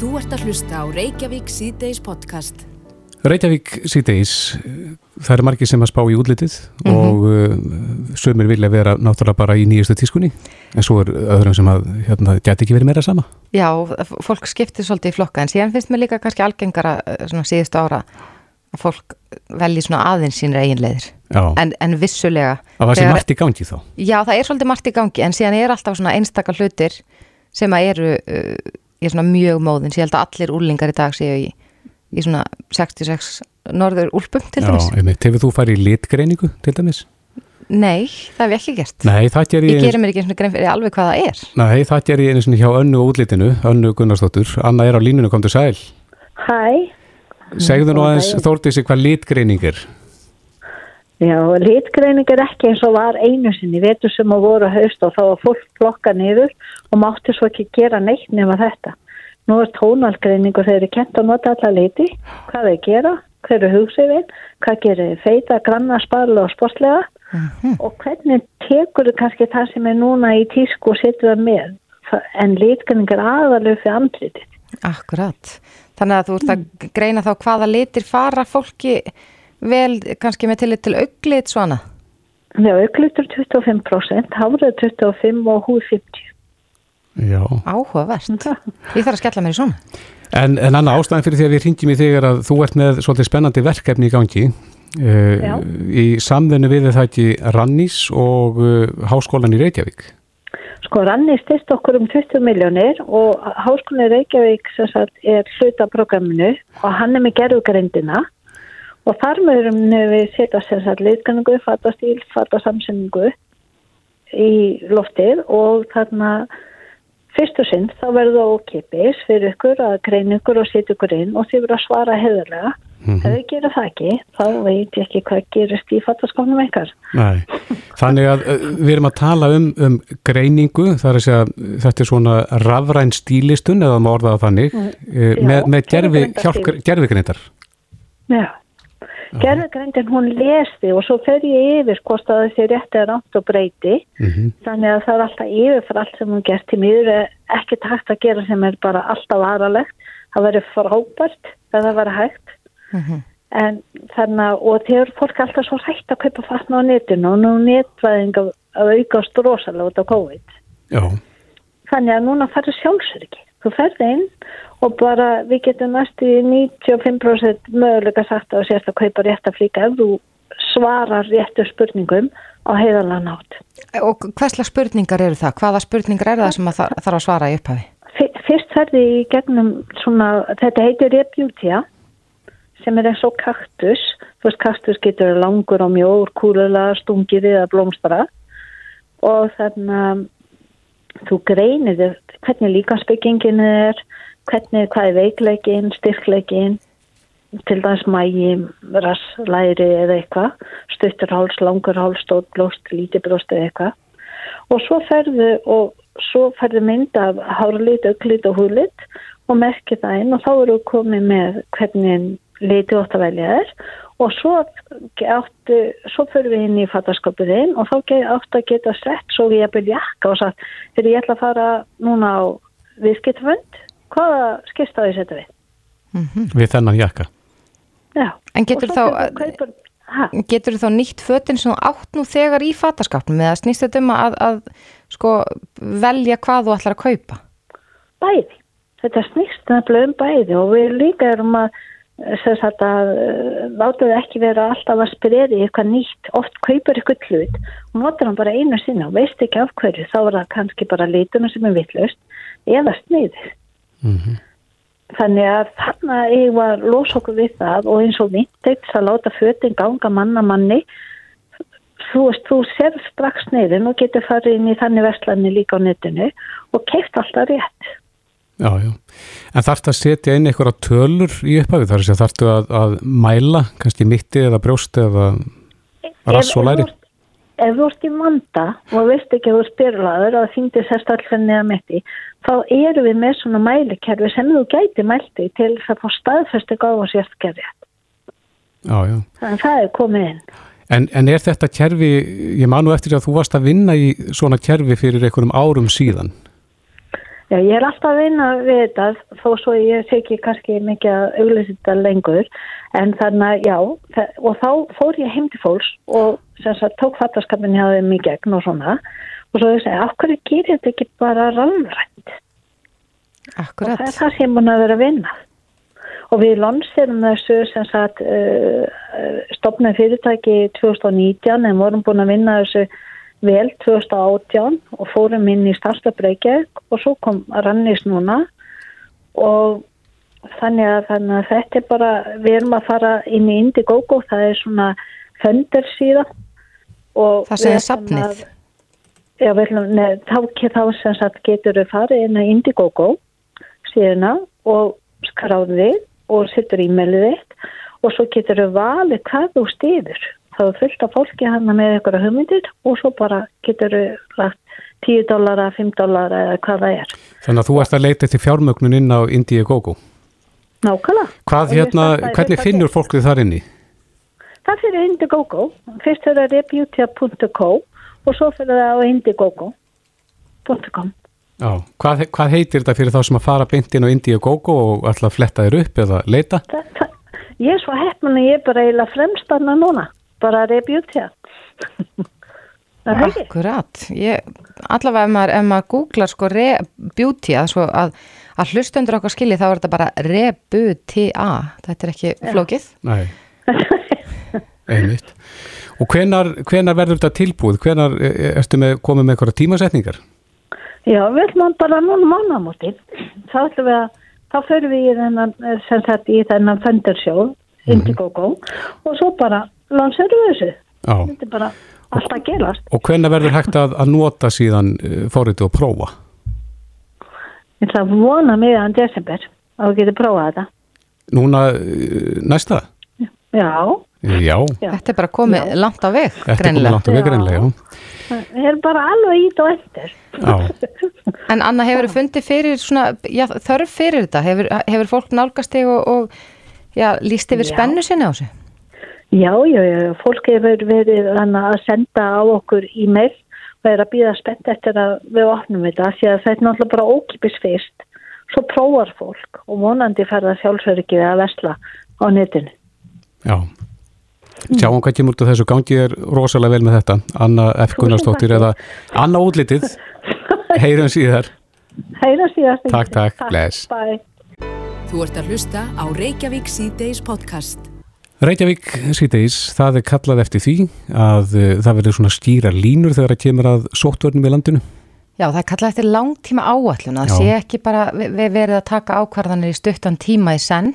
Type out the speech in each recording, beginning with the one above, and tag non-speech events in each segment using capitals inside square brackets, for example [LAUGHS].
Þú ert að hlusta á Reykjavík síðdeis podcast. Reykjavík síðdeis, það eru margir sem að spá í útlitið Mhm. og uh, sömur vilja vera náttúrulega bara í nýjustu tískunni en svo er öðrum sem að hérna, geti ekki verið meira sama. Já, fólk skiptir svolítið í flokka en síðan finnst mér líka kannski algengara eh, svona síðustu ára að fólk velji svona aðeins sínir eiginleðir Já, en, en vissulega að það sé þegar- margt í gangi þá. Já, það er svolítið margt í gangi en síðan er alltaf svona einstakar hlutir sem að eru uh, í svona mjög móðins, ég held að allir úrlingar í dag séu í, í svona 66 norður úlpum til Já, dæmis einmitt, hefur þú farið í litgreiningu til dæmis? Nei, það hef ég ekki gert Nei, það ger Ég ég, gerir mér ekki svona grein fyrir alveg hvað það er nei, það ger ég einu sinni hjá önnu útlitinu, önnu Gunnarsdóttur, Anna er á línunu, komdu sæl. Hæ, Segðu nú aðeins. Þórdísi, hvað litgreining er? Já, litgreining er ekki eins og var einu sinni, vetur sem að voru haust og þá var fólk flokka niður og mátti svo ekki gera neitt nema þetta. Nú er tónalgreining og þeir eru kent að nota alla liti, hvað þeir gera, hver er hugsiðin, hvað gerir feita, granna, sparla og sportlega og hvernig tekur þau kannski það sem er núna í tísku og setur það með. En litgreining er aðalöf fyrir andlitið. Akkurat, þannig að þú ert að greina þá hvaða litir fara fólki vel kannski með tillit til auglit svona Já, auklutur 25%, hárið 25% og húð 50%. Já. Áhugavert Ég þarf að skella mér í svona En, en Anna, ástæðan fyrir því að við ringjum í þig er að þú ert með svolítið spennandi verkefni í gangi uh, í samvinnu við það ekki Rannís og uh, Háskólan í Reykjavík. Sko Ranni styrst okkur um 20 miljónir og Háskólinni Reykjavík sem sagt, er hluta af programminu og hann er með gerðugrindina og þar mögurum við setja sem sagt leitkanningu, fattastíl, fattasamsynningu í loftið og þarna fyrst og sinn þá verður það ókipis fyrir ykkur að greina ykkur og setja ykkur inn og þið verður að svara heðurlega. Ef þið gerir það ekki, þá veit ég ekki hvað gerist í fattaskónum ykkar. Nei. Þannig að uh, við erum að tala um, um greiningu, það er að segja þetta er svona rafræn stílistun eða maður orðaða þannig, uh, með, með gerfi, hjálp, gerfigreindar. Já. Gerðugreindin hún lesti og svo fer ég yfir hvort að sé rétt eða rátt og breyti. Mm Þannig að það er alltaf yfir fyrir allt sem hún gert til miður er ekki takt að gera sem er bara alltaf aðralegt. Það verður frábært ef það verður hægt. En þannig að, og þegar fólk er alltaf svo hægt að kaupa fatna á netinu og nú netvæðing að, aukast rosalega út á COVID. Já. Þannig að núna færðu sjálfsöryggi. Þú ferði inn og bara við getum næstu í 95% möguleika sagt að þú sést að kaupa rétt að flíka ef þú svarar réttu spurningum á heiðalega nátt. Og hverslega spurningar eru það? Hvaða spurningar eru það sem að þar- þarf að svara í upphafi? Fyr- Fyrst ferði í gegnum svona, þetta heitir repjútja sem er eins og kaktus. Þú veist, kaktus getur langur og mjór, kúlulega, stungir eða blómstra og þannig að þú greinir þér hvernig líkansbyggingin er, hvernig, hvað er veikleikin, styrkleikin, til dæmis mægi, rass, læri eða eitthvað, stuttur háls, langur háls, stótt blóst, lítið blóst eða eitthvað. Og svo ferðu og svo ferðu mynd af hárlit, auklit og húlit og merki það inn og þá eru komið með hvernig liti ótt að velja þér og svo áttu, svo fyrir við inn í fattaskapið inn og þá áttu að geta sett svo við byrja jakka og sagt, þegar ég ætla að fara núna á viðskiptfönd, hvaða skipstaði setja við? Við þennan jakka. Já. En getur þá- þú Ha? Getur þá nýtt fötin sem þú átt nú þegar í fataskapnum eða snýst þetta um að, að sko, velja hvað þú ætlar að kaupa? bæði. Þetta snýst nefnilega um bæði og við líka erum að sagt að eh, láta þau ekki vera alltaf að í eitthvað nýtt. Oft kaupir eitthvað hlut og notar hann bara einu sinna og veist ekki af hverju. Þá er það kannski bara litunum sem er vittlust eða sniðið. Þannig að þarna ég var los okkur við það og eins og vintegs að láta fötin ganga manna manni þú veist, þú sér strax neyðin og getur farið inn í þannig verslanir líka á netinu og keift alltaf rétt. Já, já. En þarftu að setja inn einhverja tölur í upphafi þar að þarftu að, að mæla, kannski mitti eða brjósti eða rass og læri? Ef, þú ert- ert í vanda og veist ekki að þú er spyrlaður og þýndir sérst allir neða mitti, þá eru við með svona mælikerfi sem þú gæti mælti til þess að fá staðfestu gáð og sérst gerði. Já, já. Þannig að það er komið inn. En, en er þetta kerfi, ég man nú eftir að þú varst að vinna í svona kerfi fyrir einhverjum árum síðan. Já, ég er alltaf að vinna við þetta þó svo ég sé ekki kannski mikið að auðvitað þetta lengur en þannig að já og þá fór ég heim til fólks og sagt, tók fattarskapin hjá þeim í gegn og svona og svo ég segi, af hverju gerir þetta ekki bara rannrænt? Akkurat. Og það er það sem búin að vera að vinna. Og við lansirum þessu sem sagt uh, stopnum fyrirtæki 2019 en vorum búin að vinna þessu vel 2018 og fórum inn í starfstabreykjaug og svo kom Rannis núna. Og þannig að, þannig að þetta er bara, við erum að fara inn í Indiegogo, það er svona föndur síðan. Það segir sapnið Já, vel, neð, þá, þá sem sagt getur við farið inn á Indiegogo síðana og skráðið og sittur e-mailið og svo getur við valið hvað þú stýður þá er fullt af fólki hann með eitthvað hugmyndir og svo bara getur lagt 10 dólara, 5 dólara eða hvað það er. Þannig að þú ert að leita til fjármögnun inn á Indiegogo. Nákvæmlega. Hvað hérna, hvernig finnur fólk þið þar inni? Það fyrir Indiegogo. Fyrst er það rebutia.co og svo fyrir það á indiegogo.com. Já, hvað, hvað heitir þetta fyrir þá sem að fara beint inn á Indiegogo og alltaf fletta þér upp eða leita? Það, það, ég er svo heppin að ég er bara eiginlega fremstanna núna bara rebjútja [LAUGHS] Akkurat. Ég, allavega ef maður, ef maður googlar sko rebjútja að, að hlustundur okkar skilji þá er þetta bara rebutja þetta er ekki Já. flókið. Nei. [LAUGHS] Einmitt. Og hvenar, hvenar verður þetta tilbúið? Hvenar e, e, erstu með komið með eitthvað tímasetningar? Já, við ætlum bara núna mánamóti þá ætlum við að þá förum við í þennan sem sagt í þennan föndursjóð mhm. Indiegogo. Mm -hmm. og svo bara lanseru þessu. Já. Þetta er bara alltaf gerast. Og hvenna verður hægt að, að nota síðan uh, fórritu og prófa? Ég ætla að vona miðan desember að þú getur prófað þetta. Núna uh, næsta? Já. Já. Þetta er bara komið já. langt á veg, greinlega. Þetta er komið langt á veg, greinlega, já. Það er bara alveg ít og eftir. Já. [LAUGHS] en Anna, hefur þið fundið fyrir svona, já, þörf fyrir þetta? Hefur, hefur fólk nálgast þig og, og já, líst yfir spennu sinni á sig? Já, já, já, fólk hefur verið að senda á okkur e-mail og er að býða spennt eftir að við opnum þetta því að þetta er náttúrulega bara ókipis fyrst svo prófar fólk og vonandi ferða sjálfsverkið að vesla á netinu. Já, sjáum hvað kemur út af þessu gangi er rosalega vel með þetta Anna F. Gunnarsdóttir eða Anna Útlitið, heyrum síðar. Heyrum síðar. Takk, takk, bless. Bye. Þú ert að hlusta á Reykjavík C-Days podcast. Reykjavík síðdeis, það er kallað eftir því að uh, það verður svona skýra línur þegar það kemur að sóttvörnum í landinu. Já, það er kallað eftir langtíma áallun að sé ekki bara við verið að taka ákvarðanir í stuttan tíma í senn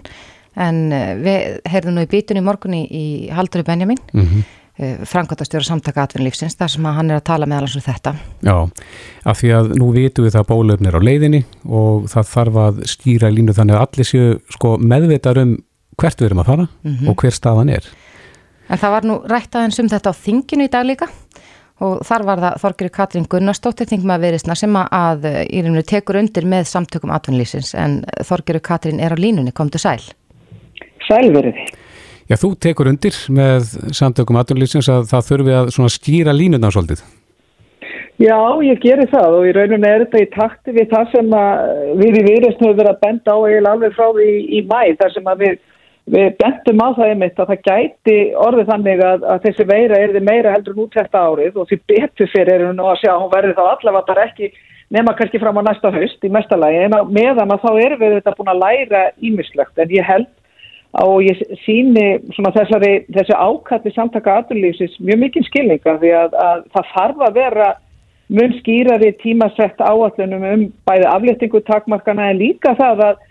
en uh, við heyrðum nú í bítun í morgunni í Halduri Benjamin mm -hmm. uh, Frankværtastjóra samtaka atvinnulífsins þar sem hann er að tala meðal eins og þetta. Já, af því að nú vitum við það bólöfnir á leiðinni og það þarf að skýra línu þannig að allir séu sko meðvitar um hvert við erum að fara mm -hmm. og hver staðan er. En það var nú rætt aðeins um þetta á þinginu í dag líka og þar var það Þorgir Katrín Gunnarsdóttir þingma viðrisna sem að í rauninu tekur undir með samtökum atvinnlýsins en Þorgir Katrín er á línunni, komdu sæl. Sælverið. Já, þú tekur undir með samtökum atvinnlýsins að það þurfi að skýra línuna svolítið. Já, ég gerir það og í rauninu er þetta í takti við það sem við í hefur verið að benda á eiginlega alveg frá því í, í mæ þar sem að við Við bentum á það einmitt að það gæti orðið þannig að, að þessi veira er þið meira heldur nút þetta árið og því betur fyrir erum nú að sjá hún verður þá allavega bara ekki nema kannski fram á næsta haust í mestalagi en meðan að þá erum við þetta búin að læra ímislegt en ég held og ég síni þessari, þessi ákalli samtaka aðurlýfsins mjög mikið skilninga því að, að það þarf að vera mun skýrari tímasett áallunum um bæði afléttingu takmarkana en líka það að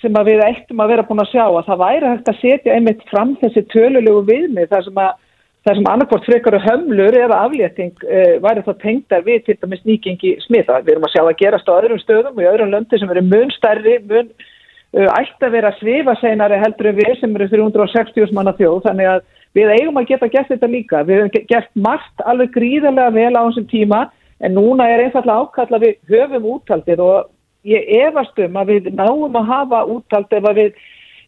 sem við eittum að vera búin að sjá að það væri hægt að setja einmitt fram þessi tölulegu viðmið þar sem að þar sem annarkort frekaru hömlur eða aflétting uh, væri þá tengdar við til dæmis nýgengi smita. Við erum að sjá að gerast á öðrum stöðum og í öðrum löndi sem eru mun stærri, mun uh, ætti að vera svifaseinari heldur en við sem eru 360 manna þjóð þannig að við eigum að geta gert þetta líka. Við hefum gert margt alveg gríðarlega vel á þessum tíma en núna er einfallega ákall að við höfum úttaldið og ég efast um að við náum að hafa úttalt ef að við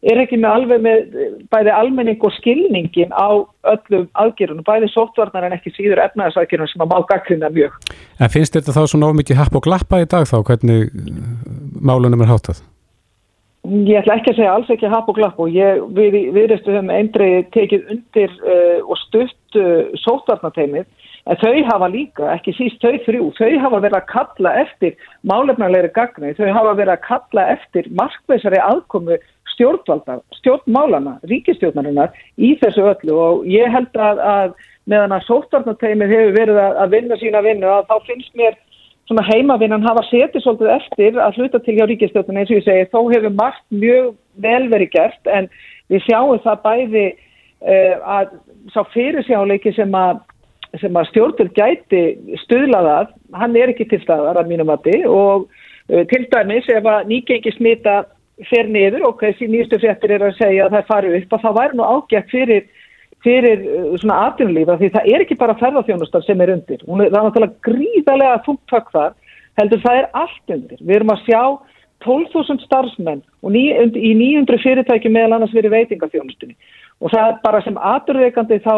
er ekki með alveg með bæði almenning og skilningin á öllum aðgerunum, bæði sóttvarnar en ekki síður efnaðsaðgerunum sem að má gaggrina mjög. En finnst þetta þá svona ómikið happ og glappa í dag þá, hvernig málunum er hátað? Ég ætla ekki að segja alls ekki happ og glapp og ég, við, viðrestu höfum eindreið tekið undir uh, og stutt uh, sóttvarnateimið en þau hafa líka, ekki síst þau þrjú, þau hafa verið að kalla eftir málefnarleiri gagni, þau hafa verið að kalla eftir markveisari aðkomu stjórnvalda, stjórnmálana, ríkistjórnarinnar í þessu öllu. Og ég held að, að meðan að sóttvarnateimið hefur verið að, að vinna sína vinnu að þá finnst mér svona heimavinnan hafa setið svolítið eftir að hluta til hjá ríkistjórnum eins og ég segi, þó hefur margt mjög vel verið gert en við sjáum það bæði uh, að sá fyrirsjáleiki sem að að stjórnvöld gæti stuðlaðað, hann er ekki til staðar að mínum mati og uh, til dæmis ef að nýgengi smita fer niður og þessi nýjastu fréttir er að segja að það fari upp og það væri nú ágætt fyrir, fyrir uh, svona atvinnulífa því það er ekki bara ferðarþjónustar sem er undir, Hún, það er náttúrulega gríðarlega þungtak þar, heldur það er allt undir, við erum að sjá 12.000 starfsmenn og ný, í 900 fyrirtæki meðal annars fyrir veitingaþjónustunni. Og það er bara sem aturveikandi þá,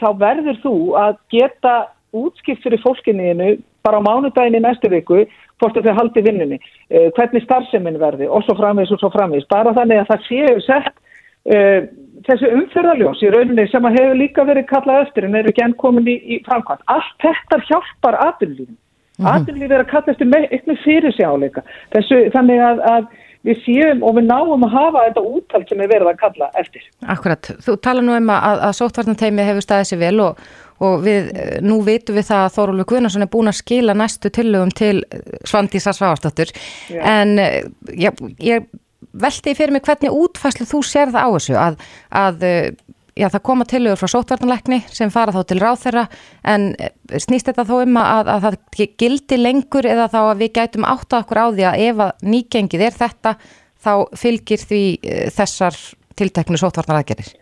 þá verður þú að geta útskipt fyrir fólkinniðinu bara á mánudagin í næstu viku hvort þau haldi vinnunni, uh, hvernig starfseminn verði og svo framvís og svo framvís bara þannig að það séu sett uh, þessu umferðarljós í rauninni sem að hefur líka verið kallað eftir en eru ekki enn komin í, í framkvæmt allt þetta hjálpar aturlífin mm -hmm. aturlífi er að kalla eftir eitthvað fyrir sig áleika þessu þannig að, að við séum og við náum að hafa þetta úttalt sem er verið að kalla eftir. Akkurat, þú tala nú um að, að sóttvarnateimi hefur staðið sér vel og, og við, nú vitum við það að Þórólur Guðnarsson er búin að skila næstu tillögum til Svandísa Sváastóttur en já, ég veldi fyrir mig hvernig útfæslu þú sér það á þessu að, að já, það koma tilögur frá sótvarnalekni sem fara þá til ráþeira en eh, snýst þetta þó um að, að það gildi lengur eða þá að við gætum átt að okkur á því að ef að nýgengið er þetta þá fylgir því eh, þessar tilteknu sótvarnalagerir?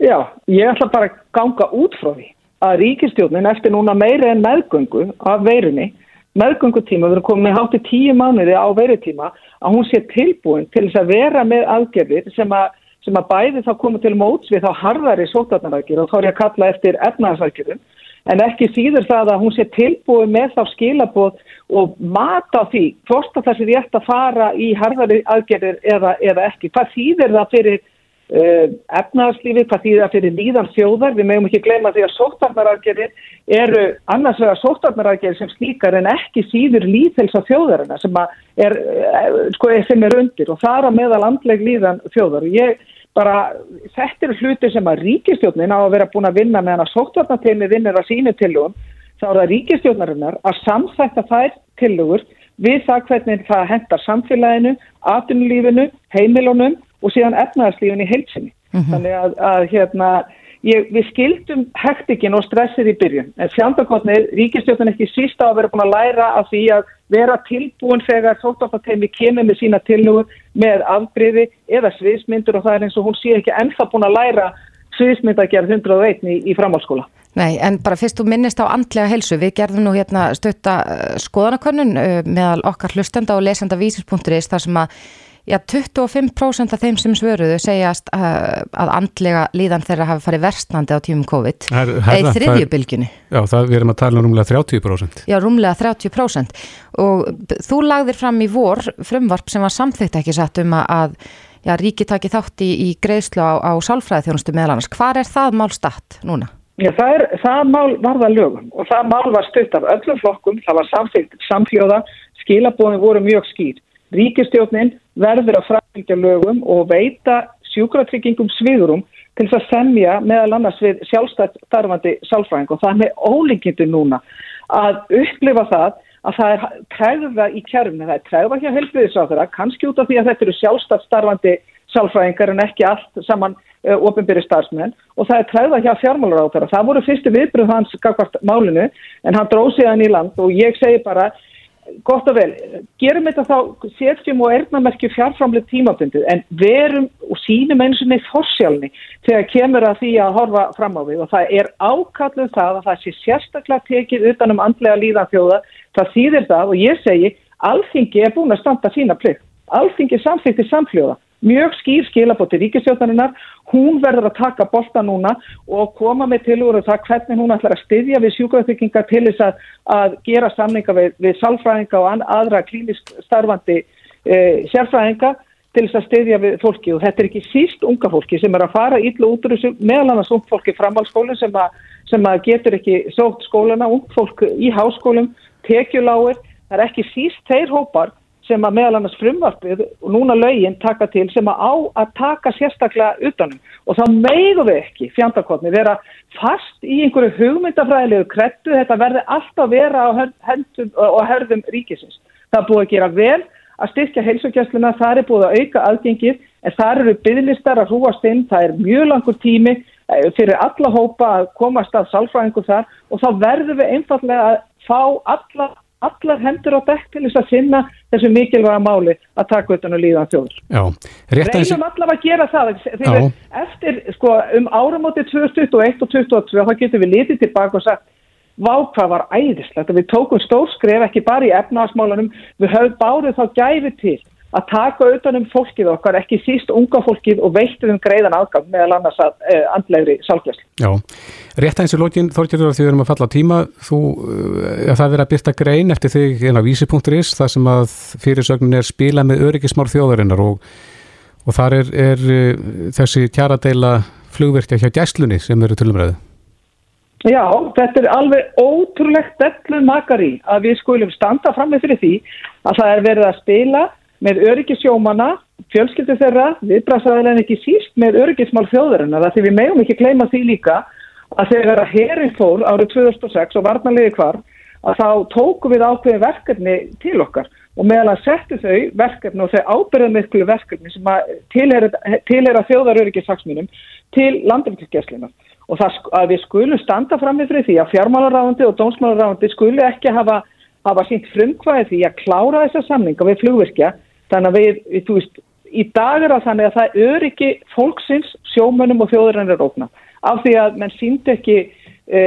Já, ég ætla bara að ganga út frá því að ríkistjónin eftir núna meiri en meðgöngu af veirunni meðgöngutíma, við erum komið með hátti tíu mánuði á veirutíma, að hún sé tilbúin til þess að vera með aðgerðir sem að sem að bæði þá koma til móts við þá harðari sótarnarækjur og þá er ég að kalla eftir efnaðarsækjurum en ekki síður það að hún sé tilbúið með þá skilabóð og mata því hvort að það sé rétt að fara í harðari aðgerðir eða, eða ekki. Hvað þýðir það fyrir efnaðarslífi, hvað þýðir það fyrir líðan þjóðar? Við meðum ekki gleyma því að sótarnarækjur eru annars vegar sótarnarækjur sem slíkar en ekki síður líðhelsa þjóðarina sem er, uh, sko, sem er undir. Og það er að meðal andleg líðan þjóðar. Og ég bara þetta eru hluti sem að ríkistjónin á að vera búin að vinna meðan að sóttvarnateimi vinnir að sínu tillögum. Þá er það ríkistjónarinnar að samþætta þær tillögur við það hvernig það hendar samfélaginu, atunulífinu, heimilunum og síðan efnaðarslífinu í heilsinni. Mm -hmm. Þannig að, að hérna Ég, við skildum hektikinn og stressið í byrjun en fjandakotnið, ríkistjóðan ekki sísta að vera búin að læra af því að vera tilbúin þegar sóttafateimi kemur með sína tilnúi með afbreyði eða sviðsmyndur og það er eins og hún sé ekki ennþá búin að læra sviðsmynd að gera 101 í, í framhalskóla. Nei, en bara fyrst þú minnist á andlega helsu, við gerðum nú hérna stötta uh, skoðanakönnun uh, meðal okkar hlustenda og lesenda vísir.is þar sem að Já, 25% af þeim sem svöruðu segjast að, uh, að andlega líðan þeirra hafi farið verstnandi á tímum COVID eða þriðjubilginni. Já, það við erum að tala um rúmlega 30%. Já, rúmlega 30% og þú lagðir fram í vor frumvarp sem var samþygt ekki satt um að já, ríki taki þátt í, í greiðslu á, á sálfræði þjónustu meðal annars. Hvar er það mál statt núna? Já, það, er, það mál var það lögum og það mál var stutt af öllum flokkum, það var samþygt samfljóða, skilabóðin voru mjög skýr. Ríkistjórnin verður að framfylgja lögum og veita sjúkratryggingum sviðurum til þess að semja meðal annars við sjálfstætt starfandi sálfræðing. Og það er með ólíkindu núna að upplifa það að það er træða í kjærfni, það er træða hjá helbriðisáþara, kannski út af því að þetta eru sjálfstætt starfandi sálfræðingar en ekki allt saman uh, ofinbyrri starfsmenn. Og það er træða hjá fjármálaráþara. Það voru fyrstu viðbröð hans gagvart málinu en hann dróð síðan í land og ég segi bara gott og vel, gerum þetta þá setjum og erðnamerkju fjárframlega tímabundið en verum og sínum eins og neitt fórsjálni þegar kemur að því að horfa fram á við. Og það er ákalluð það að það sé sérstaklega tekið utanum andlega líðan þjóða, það þýðir það og ég segi, alþingi er búin að standa sína plikt, alþingi samþýttir samfljóða mjög skýr skilabóti ríkisjóðarinnar, hún verður að taka bolta núna og koma með tilúru það hvernig hún ætlar að styðja við sjúkvæðbyggingar til þess að, að gera samninga við, við salfræðinga og aðra klínisk starfandi eh, sérfræðinga til þess að styðja við fólki og þetta er ekki síst unga fólki sem er að fara ítlu út úr þessu meðal annars ung fólki framhalskólinn sem, sem að getur ekki sótt skólana, ung fólk í háskólum, tekjuláir, það er ekki síst þeir hópar sem að meðal annars frumvarpið og núna lögin taka til sem að á að taka sérstaklega utanum og þá meigu við ekki fjandakotni vera fast í einhverju hugmyndafræðilegu krettu þetta verði alltaf vera á höndum og hörðum ríkisins. Það er búið að gera vel að styrkja heilsugjastluna, það er búið að auka aðgengið en það eru bygglistar að hrúast inn, það er mjög langur tími eh, fyrir alla hópa að komast af salfræðingu þar. Og þá verður við einfallega að fá alla allar hendur á dekk til þess að sinna þessu mikilvæga máli að taka utan og líða þjóður. Já, rétt eins og... Reynum allavega að gera það. Þegar eftir, sko, um áramóti 2021 og 2022 þá getum við litið tilbaka og sagt vá hvað var æðislegt að við tókum stórskref ekki bara í efnaðasmálanum, við höfum bárið þá gæfi til að taka utanum fólkið okkar, ekki síst unga fólkið og veittum um greiðan aðgang meðal annars að eh, andlegri sálgjast. Já, rétt eins og lókin Þorgjörður því við erum að falla á tíma þú, ja, það er að byrta grein eftir þig en á vísi.is það sem að fyrirsögnin er spila með öryggismár þjóðarinnar og, og þar er, er uh, þessi kjaradeila flugverkja hjá gæslunni sem eru tilumræðu. Já, þetta er alveg ótrúlegt dellu makari að við skulum standa fram með fyrir því að það er verið að spila með öryggisjómana, fjölskyldu þeirra, viðbrasaðilega ekki síst með öryggismál þjóðarinnar því við meðum ekki gleyma því líka að þegar að herin fór árið 2006 og varnarliði hvar að þá tóku við ákveði verkefni til okkar og meðal að settu þau verkefni og þau ábyrðum miklu verkefni sem að tilhera, þjóðaröryggisfagsmunum til landafylgjastlina og það að við skulum standa fram með því að fjármálaráðandi og dómsmálaráðandi skulu ekki hafa, hafa sínt frumkvæði því að klára þessa samninga við flugvirkja þannig að við, þú veist, í dag er það þannig að það öryggi fólksins, sjómönnum og þjóðurinn er ókna af því að menn sínd ekki e,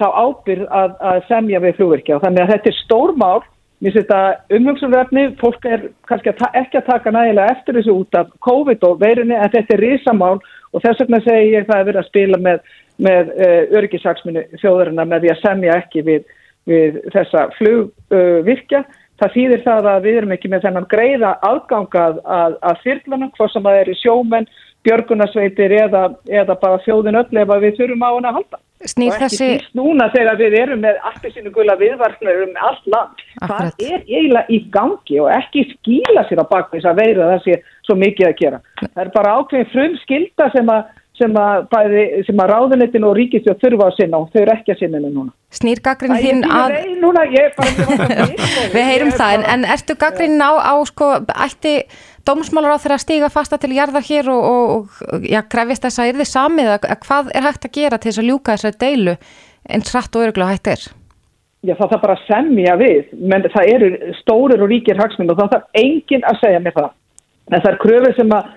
þá ábyrð að, að semja við flugvirkja. Og þannig að þetta er stórmál mér finnst þetta umhugsunverfni fólk er kannski að ekki að taka nægilega eftir þessu út af COVID og veirunni en þetta er risamál. Og þess vegna segi ég það að vera að spila með, með e, öryggisaksminu þjóðurinn með því að semja ekki við, við þessa flugvirkja. uh, Það þýðir það að við erum ekki með þennan greiða aðgangað að, að þyrlanum, hvað sem að er í sjómenn, björgunarsveitir eða, eða bara þjóðin öll ef við þurfum á hana að halda. Snýr og ekki þessi... núna þegar við erum með allir sínu gulla viðvarsnir um allt land. Akkurat. Það er eiginlega í gangi og ekki skýla sér á bakvís að veira það sé svo mikið að gera. Það er bara ákveðin frum skilda sem að sem að, bæði, sem að ráðunitin og ríkistjóð þurfa að sinna og þau eru ekki að sinna henni núna. Snýr gaggrin þín að... Núna, [LAUGHS] Við heyrum það, en, en ertu gaggrin á, á sko, ætti dómsmálar á þeirra að stíga fasta til jarðar hér og, og, og já, krefist þess að er þið samið að hvað er hægt að gera til þess að ljúka þessari deilu en trætt og öruglega hægt er? Já, það þarf bara að semja við, menn það eru stórir og ríkir hagsminn og það þarf enginn að segja mér það. En það er kröfur sem að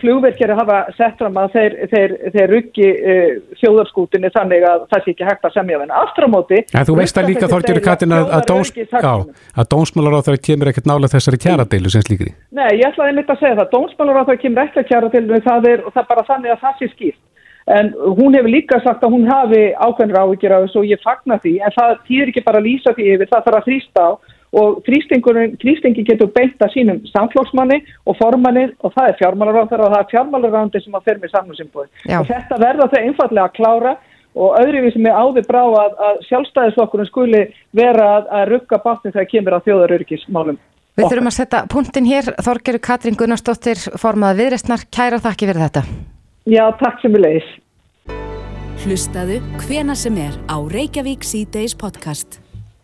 flugverkjari hafa sett fram að þeir, þeir, þeir ruggi uh, þjóðarskútinni þannig að það sé ekki hægt að semja þennan. Aftur á móti... Ja, þú veist að líka Þorgjörður Katin að, að, dóns, að dónsmálar á þeirra kemur ekkert nála þessari kjaradeilu sem slíkri. Nei, ég ætlaði mitt að segja það. Dónsmálar á þeirra kemur ekki að kjaradeilu það er, og það er bara þannig að það sé skýrt. En hún hefur líka sagt að hún hafi ákveðnir áhyggjur á þessu og ég fagna því en það týr ekki bara að lýsa því yfir, það þarf að þrýsta á og þrýstingi getur beint að sínum samflóksmanni og formanni og það er fjármálaráðar og það er fjármálaráðandi sem að fer með samlunsinnbúið og þetta verða þau einfallega að klára og öðruvið sem er áður brá að, að sjálfstæðisflokkurinn skuli vera að, að rugga bátni þegar kemur á þjóðarörgismálum. Við þurfum að setja punktin hér, Þorgeru Katrín Gunnarsdóttir formað viðrestnar, kæra þakki fyrir þetta. Já, takk sem við leiðis. Hlustaðu hvena sem er á Reykjavík C-Days podcast.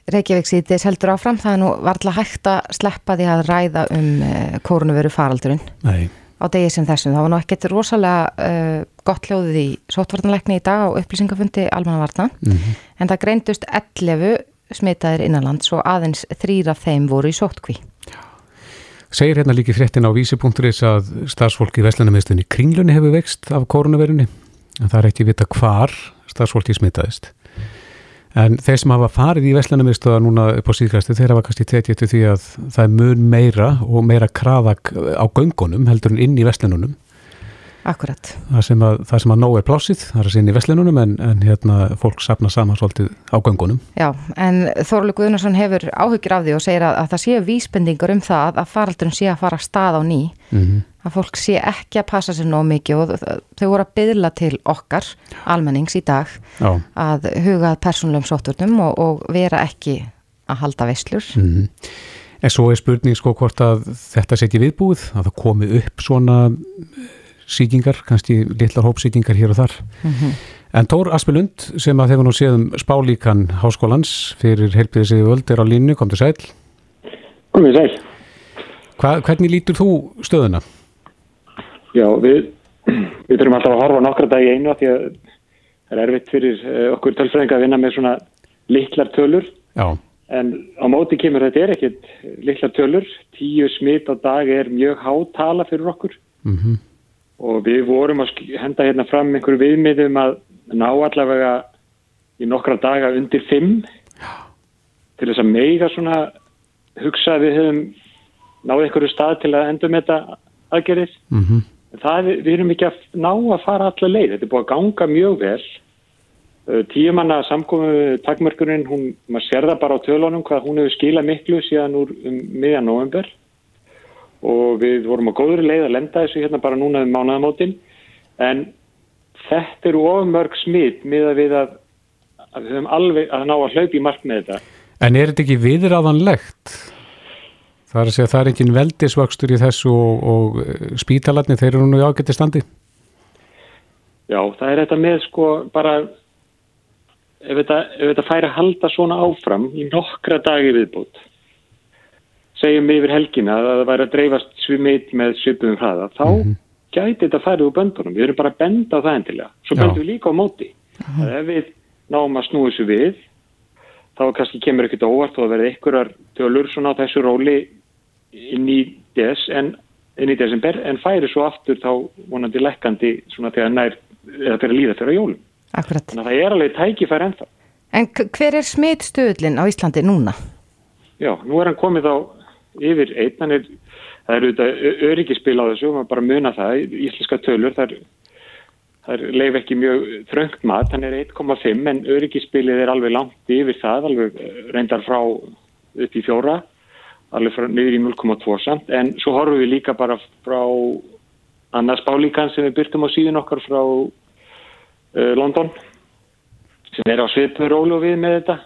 Reykjavík síðdeis heldur áfram, það er nú varðla hægt að sleppa því að ræða um uh, eh, kórnveru faraldurinn Nei. á degi sem þessum. Það var nú ekkert rosalega uh, gott hljóðið í sótvartanleikni í dag á upplýsingafundi almannavarna mm -hmm. en það greindust 11 smitaðir innanlands og aðeins þrýra þeim voru í sótkví. Segir hérna líki fréttin á vísi.is að starfsfólki í Veslanamistunni kringlunni hefur vext af kórnverunni en það er ekki vita hvar starfsfólki smitaðist En þeir sem hafa farið í Vestlunarmiðstöða núna upp á síðkvæmstu, þeir hafa kannski tekið til því að það er mun meira og meira kraðak á göngunum heldur en inn í Vestlununum. Akkurat. Það sem að, það sem að nóg er plásið, það er að sinni í Vestlununum en, en hérna fólk sapna saman svolítið á göngunum. Já, en Þorlu Guðnarsson hefur áhugir af því og segir að, að það séu vísbendingar um það að faraldurinn sé að fara stað á ný. Mm -hmm að fólk sé ekki að passa sér nóg mikið og þau voru að byðla til okkar almennings í dag Já. að hugað persónulegum sóturnum og, og vera ekki að halda veislur mm -hmm. En svo er spurning sko hvort að þetta setji viðbúið að það komi upp svona síkingar, kannski litlar hópsíkingar hér og þar mm -hmm. En Tór Aspelund sem að þegar nú séðum spálíkan háskólans fyrir helpiðið sig völd er á línu, kom til sæl Kom til sæl Hva, Hvernig lítur þú stöðuna? Já, við, við þurfum alltaf að horfa nokkra dag í einu því að það er erfitt fyrir eh, okkur tölfræðinga að vinna með svona liklar tölur. Já. En á móti kemur þetta er ekkit liklar tölur. Tíu smitt á dag er mjög hátala fyrir okkur. Mm -hmm. Og við vorum að henda hérna fram einhverju viðmiðum að ná allavega í nokkra daga undir fimm. Já. Til þess að meiga svona hugsa að við höfum náðu einhverju stað til að endur með þetta aðgerið. Mhm. Mm það, við erum ekki að ná að fara allar leið, þetta er búið að ganga mjög vel uh, tíumanna samkomu takmörkurinn, hún, maður sér það bara á tölunum hvað hún hefur skilað miklu síðan úr um miðjan november og við vorum á góðri leið að lenda þessu hérna bara núna um mánuðamótin en þetta eru ofmörg smitt með að við að, að við höfum alveg að ná að hlaupa í mark með þetta En er þetta ekki viðræðanlegt? Það er að segja að það er engin veldisvöxtur í þessu og, og eh, spítalarni, þeir eru nú í ágætti standi? Já, það er þetta með sko bara, ef þetta, ef þetta færi að halda svona áfram í nokkra dagi viðbútt, segjum yfir helgina að það væri að dreifast svimitt með svipum hraða, þá mm -hmm. gæti þetta færið úr böndunum. Við erum bara að benda á það endilega. Svo bendum við líka á móti. Mm -hmm. Ef við náum að snúi þessu við, þá kannski kemur ekkert óvart og það verði einhverjar tölur svona á þessu róli inn í des en inn í desember en færi svo aftur þá vonandi lekkandi svona þegar nær eða fyrir að líða fyrir jólum. Akkurat. Þannig að það er alveg tækifær ennþá. En hver er smittstöðlinn á Íslandi núna? Já, nú er hann komið á yfir einn, hann er, það eru auðvitað öryggispil á þessu, maður bara muna það, íslenska tölur, það er, það er leif ekki mjög þröngt mat, hann er 1,5 en öryggispilið er alveg langt yfir það, alveg reyndar frá upp í fjóra alveg frá niður í 0,2 samt en svo horfum við líka bara frá annars bálíkan sem við byrtum á síðan okkar frá uh, London sem er á svipur rólu við með þetta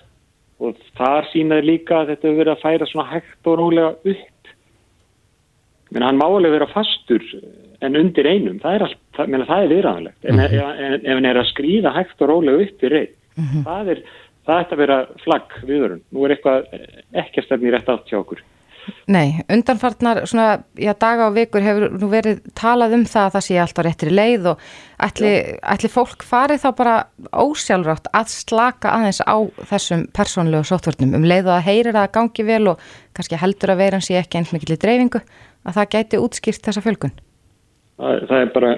og þar sínaði líka að þetta hefur verið að færa svona hægt og rólega upp menn hann má alveg vera fastur en undir einum, það er, allt, það, það er viðræðanlegt en, en ef hann er að skrýða hægt og rólega upp í reyð mm -hmm. það er það ætti að vera flagg viðurinn. Nú er eitthvað ekki að stefni rétt átt hjá okkur. Nei, undanfarnar svona, já, daga og vikur hefur nú verið talað um það að það sé alltaf réttri leið og ætli, ætli fólk farið þá bara ósjálfrátt að slaka aðeins á þessum persónlegu sótvörnum um leið og að heyrir að gangi vel og kannski heldur að veiran sé ekki eins mikil í dreifingu að það gæti útskýrt þessa fjölgun? Það, það er bara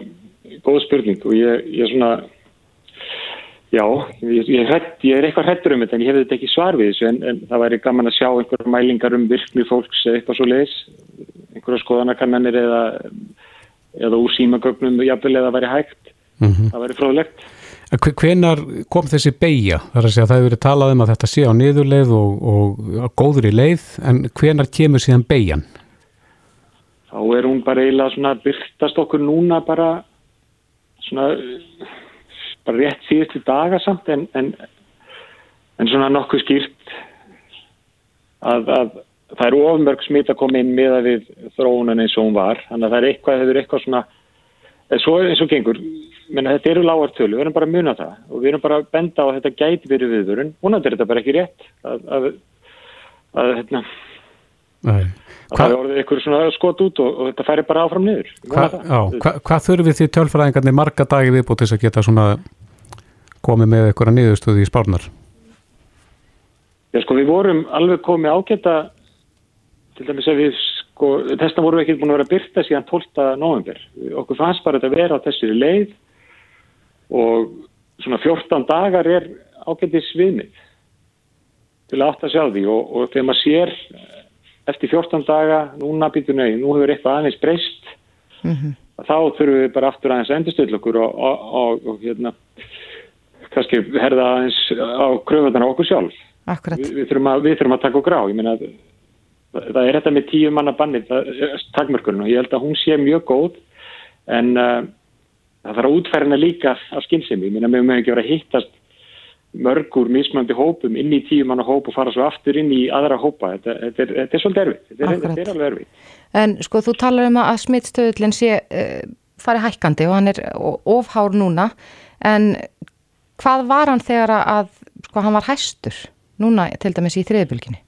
góð spurning og ég, ég svona Já, ég, ég, hrætt, ég er eitthvað hrettur um þetta en ég hef þetta ekki svar við þessu en, en það væri gaman að sjá einhverja mælingar um virkni fólks eða eitthvað svo leiðis, einhverja skoðanakannanir eða, eða úr símagögnum jafnvel eða væri hægt, mm -hmm. það væri fróðlegt. Hvenar kom þessi beigja? Það er að segja að það hefur verið talað um að þetta sé á niðurleið og, og góður í leið en hvenar kemur síðan beigjan? Þá er hún bara eiginlega svona byrktast okkur núna bara svona bara rétt síðustu daga samt en, en, en svona nokkuð skýrt að, að það er ofmörg smitt að koma inn með að við þróunan eins og hún var. Þannig að það er eitthvað, það er eitthvað svona svo eins og gengur, menna þetta eru lágartölu, við erum bara að muna það. Og við erum bara að benda á að þetta gæti verið viðvörun. Náttúrulega er þetta bara ekki rétt að, að, að hérna það er orðið ykkur svona skot út og, og þetta færi bara áfram niður Hva, á, hva, Hvað þurfum við því tölfræðingarnir marga dagi viðbútt þess að geta svona komið með ykkur að niðurstöði í spárnar? Já sko við vorum alveg komið ágæta til dæmis að við sko þessna vorum við ekki búin að vera byrta síðan 12. november okkur fannst bara þetta að vera á þessari leið og svona 14 dagar er ágætið sviðmið til að átta að sjá því og, og þegar maður sér eftir 14 daga, núna býtur nöy, nú hefur eitthvað aðeins breyst, mm -hmm. þá þurfum við bara aftur aðeins að endurstöðla okkur og, og, og hérna, kannski herða aðeins á kröfundan á okkur sjálf. Vi, við, þurfum að, við þurfum að taka okkur á, ég meina, það er þetta með tíu manna bannir, takmörkurinn og ég held að hún sé mjög góð en uh, það þarf að útferðina líka á skynsemi, ég meina, við mögum ekki verið að hittast mörgur mismöndi hópum inn í tíu manna hóp og fara svo aftur inn í aðra hópa. Þetta, þetta, er, þetta er svolítið erfitt. Þetta er, þetta er alveg erfitt. En sko þú talar um að smittstöðlinn sé uh, farið hækkandi og hann er ofhár núna. En hvað var hann þegar að sko hann var hæstur núna til dæmis í þriðbylginni?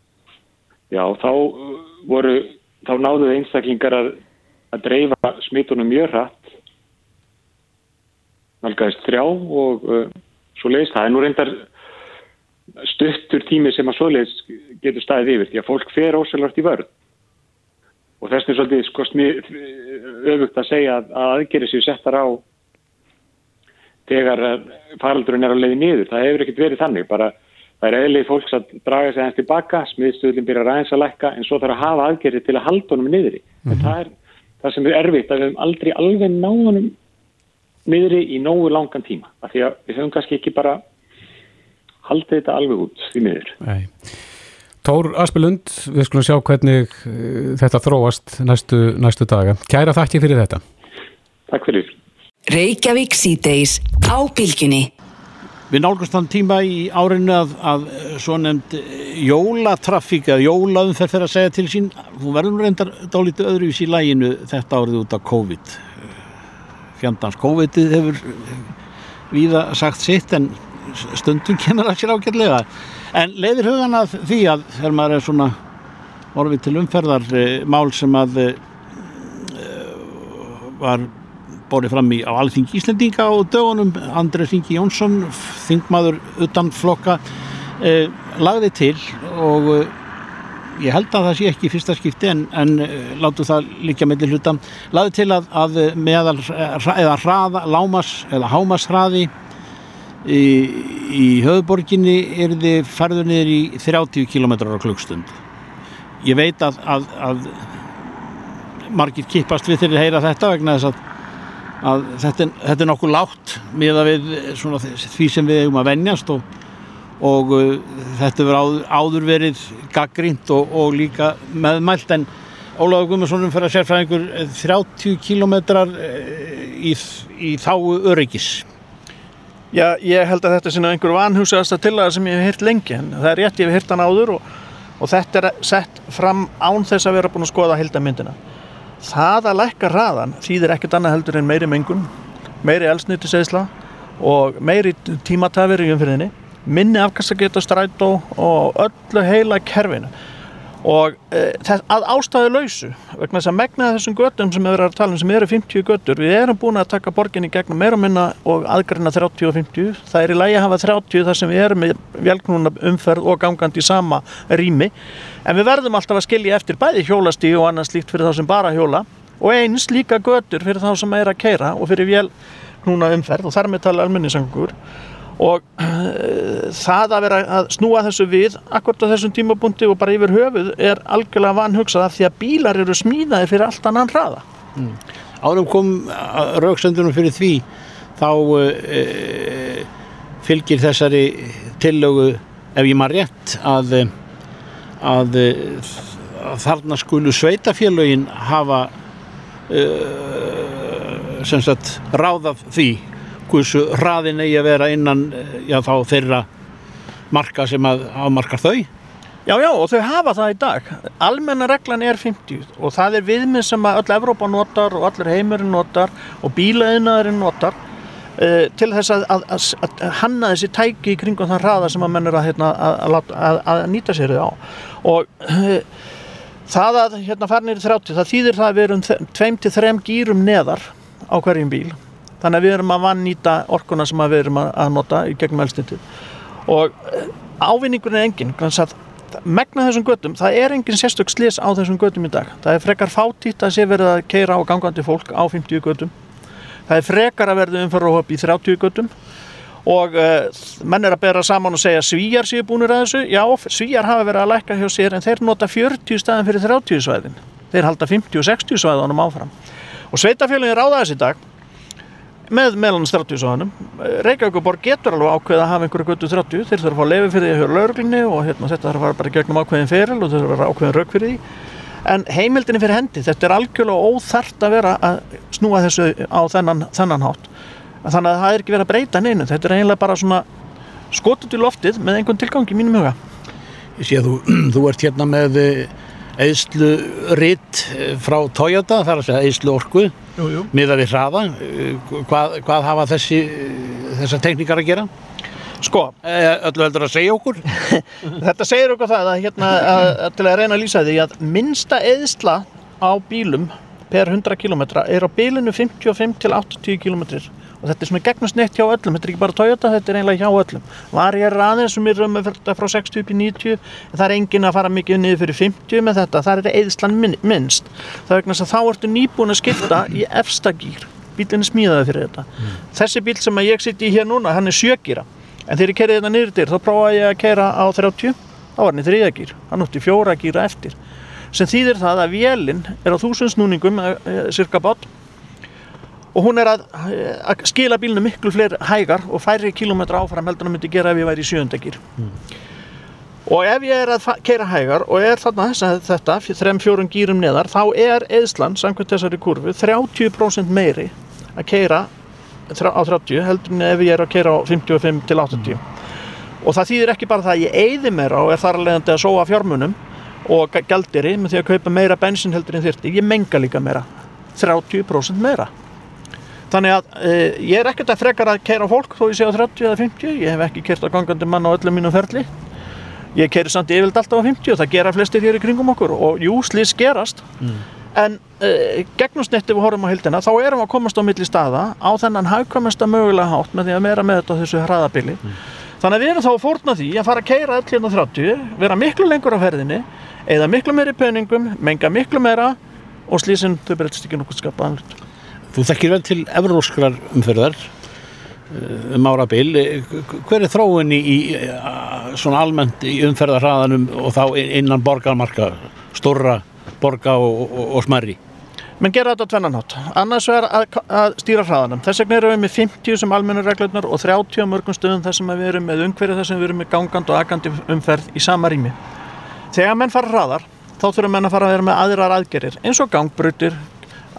Já þá uh, voru þá náðu einstaklingar að, að dreifa smittunum mjög hratt. Nálgæðist þrjá og uh, svo leiðist það. En nú reyndar stuttur tími sem að svo leiðist getur staðið yfir því að fólk fer ósælvart í vörð. Og þess er svolítið sko öfugt að segja að aðgerið séu settar á þegar faraldurinn er á leiði niður. Það hefur ekkert verið þannig. Bara það er eðlið fólks að draga sig aðeins tilbaka, smiðstöðlinn byrjar aðeins að lækka en svo þarf að hafa aðgerið til að halda honum niður í. Mm -hmm. Það er það sem er erfitt að við hefum aldrei alveg náðunum niðri í nógu langan tíma. Af því að við höfum kannski ekki bara haldið þetta alveg út í miður. Nei. Tór Aspelund, við skulum sjá hvernig uh, þetta þróast næstu, næstu daga. Kæra þakki fyrir þetta. Takk fyrir. Reykjavík síðdeis á bylginni Við nálgast þann tíma í árinu að, að svo nefnd jólatrafík að jólaumferð fyrir að segja til sín. Hún verður reyndar dálítið öðruvís í læginu þetta árið út af COVID fjandans. COVID-ið hefur víða sagt sitt en stundum kemur það sér ágætlega. En leiðir hugan að því að þegar maður er svona orfið til umferðar e, mál sem að e, var borðið fram í á alþing Íslendinga á dögunum Andrei Ringi Jónsson þingmaður utan flokka lagði til og ég held að það sé ekki fyrsta skipti en, en uh, látu það líka mellir hluta. Laði til að, að meðal eða hraða, lámas eða hámasraði í, í höfuborginni er þið ferður niður í 30 km á klukkstund ég veit að, að, að margir kippast við að heyra þetta vegna þess að að þetta, þetta er nokkuð látt með að við svona, því sem við hefum að vennjast og og uh, þetta verður áður, verið gaggrínt og, og líka meðmælt en Óláður Guðmundsson fyrir að sérfræðingur 30 kilometrar í, í þáu öryggis. Já, ég held að þetta er einhver vanhúsast að tillaga sem ég hef hýrt lengi en það er rétt, ég hef hýrt hann áður og, og þetta er sett fram án þess að vera búin að skoða hildamyndina það að lækka raðan þýðir ekkert annað heldur en meiri mengun meiri elsnýttiseisla og meiri tímatafir í umfyrðinni minni afkastageta strætó og öllu heila kerfinu. Og e, að ástæðu lausu vegna þess að megnaða þessum göttum sem við erum að tala um sem eru 50 göttur við erum búin að taka borginni gegnum meira minna og aðgræna 30 og 50 það er í lægi að hafa 30 þar sem við erum með velknúna umferð og gangandi í sama rými. En við verðum alltaf að skilja eftir bæði hjólastíu og annars líkt fyrir þá sem bara hjóla og eins líka göttur fyrir þá sem er að keira og fyrir velknúna umferð og þar með tala almenningssangur og uh, það að vera að snúa þessu við akkord á þessum tímapunkti og bara yfir höfuð er algjörlega vanhugsað af því að bílar eru smíðaði fyrir allt annan hraða mm. Árum kom rauksendunum fyrir því þá uh, fylgir þessari tillögu ef ég maður rétt að, að, að þarna skulu sveitafélögin hafa uh, sem sagt ráðaf því hversu hraðin eigi að vera innan eh, já, þá þeirra marka sem að ámarkar þau Já, já, og þau hafa það í dag. Almenna reglan er 50 og það er viðmið sem að öll Evrópa notar og allir heimurinn notar og bílaðinaðurinn notar uh, til þess að, að, að, að hanna þessi tæki í kringum þann hraða sem að menn er hérna, að nýta sér þau á. Og uh, það að hérna farnir í 30, það þýðir það að við erum 2-3 gýrum neðar á hverjum bíl þannig að við erum að vannýta orkuna sem við erum að nota í gegnum elstindi og eh, ávinningurinn er engin megna þessum göttum, það er engin sérstök slis á þessum göttum í dag. Það er frekar fátítt að sé verið að keira á gangandi fólk á 50 göttum það er frekar að verða umfara í 30 göttum og uh, menn er að bera saman og segja svíjar séu búinir að þessu, já, svíjar hafa verið að lækka hjá sér en þeir nota 40 staðin fyrir 30 svæðin, þeir halda 50 og 60 svæðunum áfram. Og sveitafélagin ráða þessi dag með meðlans 30 svæðunum Reykjavíkuborg getur alveg ákveð að hafa einhverju götu 30, þeir þurfa að fá lefi fyrir því að höra lauruglinni og hérna, þetta þarf að fara bara gegnum ákveðin feril og þeir þurfa að vera ákveðin rauk fyrir því. En heimildinni fyrir hendi, þetta er algjörlega óþart að vera að snúa þessu á þennan, þennan hátt. Þannig að það er ekki verið að breyta neinu. Þetta er eiginlega bara svona skotut í loftið með einhvern tilgangi í mínum huga. Ég sé að þú, [CLEARS THROAT] þú ert hérna með eðslu ritt frá Toyota, það er að segja eðslu orku miða við hraða. Hvað, hvað hafa þessi þessar tekníkar að gera? Sko, öllu heldur að segja okkur. [LAUGHS] Þetta segir okkur það að, hérna, að, að til að reyna að lýsa því að minnsta eðsla á bílum per 100 km er á bílinu 55 til 80 km og þetta er svona gegnusneitt hjá öllum, þetta er ekki bara Toyota, þetta er eiginlega hjá öllum. Var ég aðeins sem er um frá 60 upp í 90, en það er engin að fara mikið niður fyrir 50 með þetta, það er eðslan minnst. Það er vegna að þá ertu nýbúin að skipta í efstagýr, bílinni smíðaði fyrir þetta. Mm. Þessi bíl sem ég sitt í hér núna, hann er sjögýra, en þegar ég kerði þetta niður til, þá prófaði ég að kera á 30, þá var hann í þriðagýr, hann útti fjóra gýra eftir. Sem þýðir það að vélinn er á þúsundsnúningum, cirka bát, og hún er að, að skila bílinu miklu fleiri hægar og færri kilómetra áfram heldur hann myndi gera ef ég væri í sjöndegir mm. og ef ég er að keira hægar og er þarna þess að þetta þrem fjórun gýrum neðar þá er eðslan samkvæmt þessari kurvu 30% meiri að keira á 30 heldur en ef ég er að keira á 55 til 80 mm. og það þýðir ekki bara það að ég eyði meira og er þar leiðandi að sóa fjármunum og gældiri með því að kaupa meira bensin heldur en þyrti, ég menga líka meira 30% meira Þannig að uh, ég er ekkert að frekar að keira fólk þó ég sé á 30 eða 50, ég hef ekki kert á gangandi mann á öllum mínum ferli. Ég keiri samt yfirlega alltaf á 50 og það gera flestir hér í kringum okkur og jú, slís gerast. Mm. En uh, gegnumsnetti við horfum á hildina, þá erum við að komast á milli staða á þennan hagkvæmesta mögulega hátt með því að vera með þetta á þessu hraðabili. Mm. Þannig að við erum þá að fórna því að fara að keira öll hérna 30, vera miklu lengur á ferðinni, eða miklu meiri peningum, menga miklu meira og slísinn þau breytist ekki nokkuð skapaðanlut. Þú þekkir vel til evróskrar umferðar um ára bil. Hver er þróun í, í svona almennt í umferðarhraðanum og þá innan borgarmarka, stóra borga og, og, og smerri? menn gera þetta tvennanhátt annars er að, að stýra hraðanum þess vegna erum við með 50 sem almenna reglurnar og 30 á mörgum stöðum þar sem við erum með umhverju þar sem við erum með gangand og agandi umferð í sama rými þegar menn fara hraðar þá þurfum menn að fara að vera með aðrar aðgerir eins og gangbrutir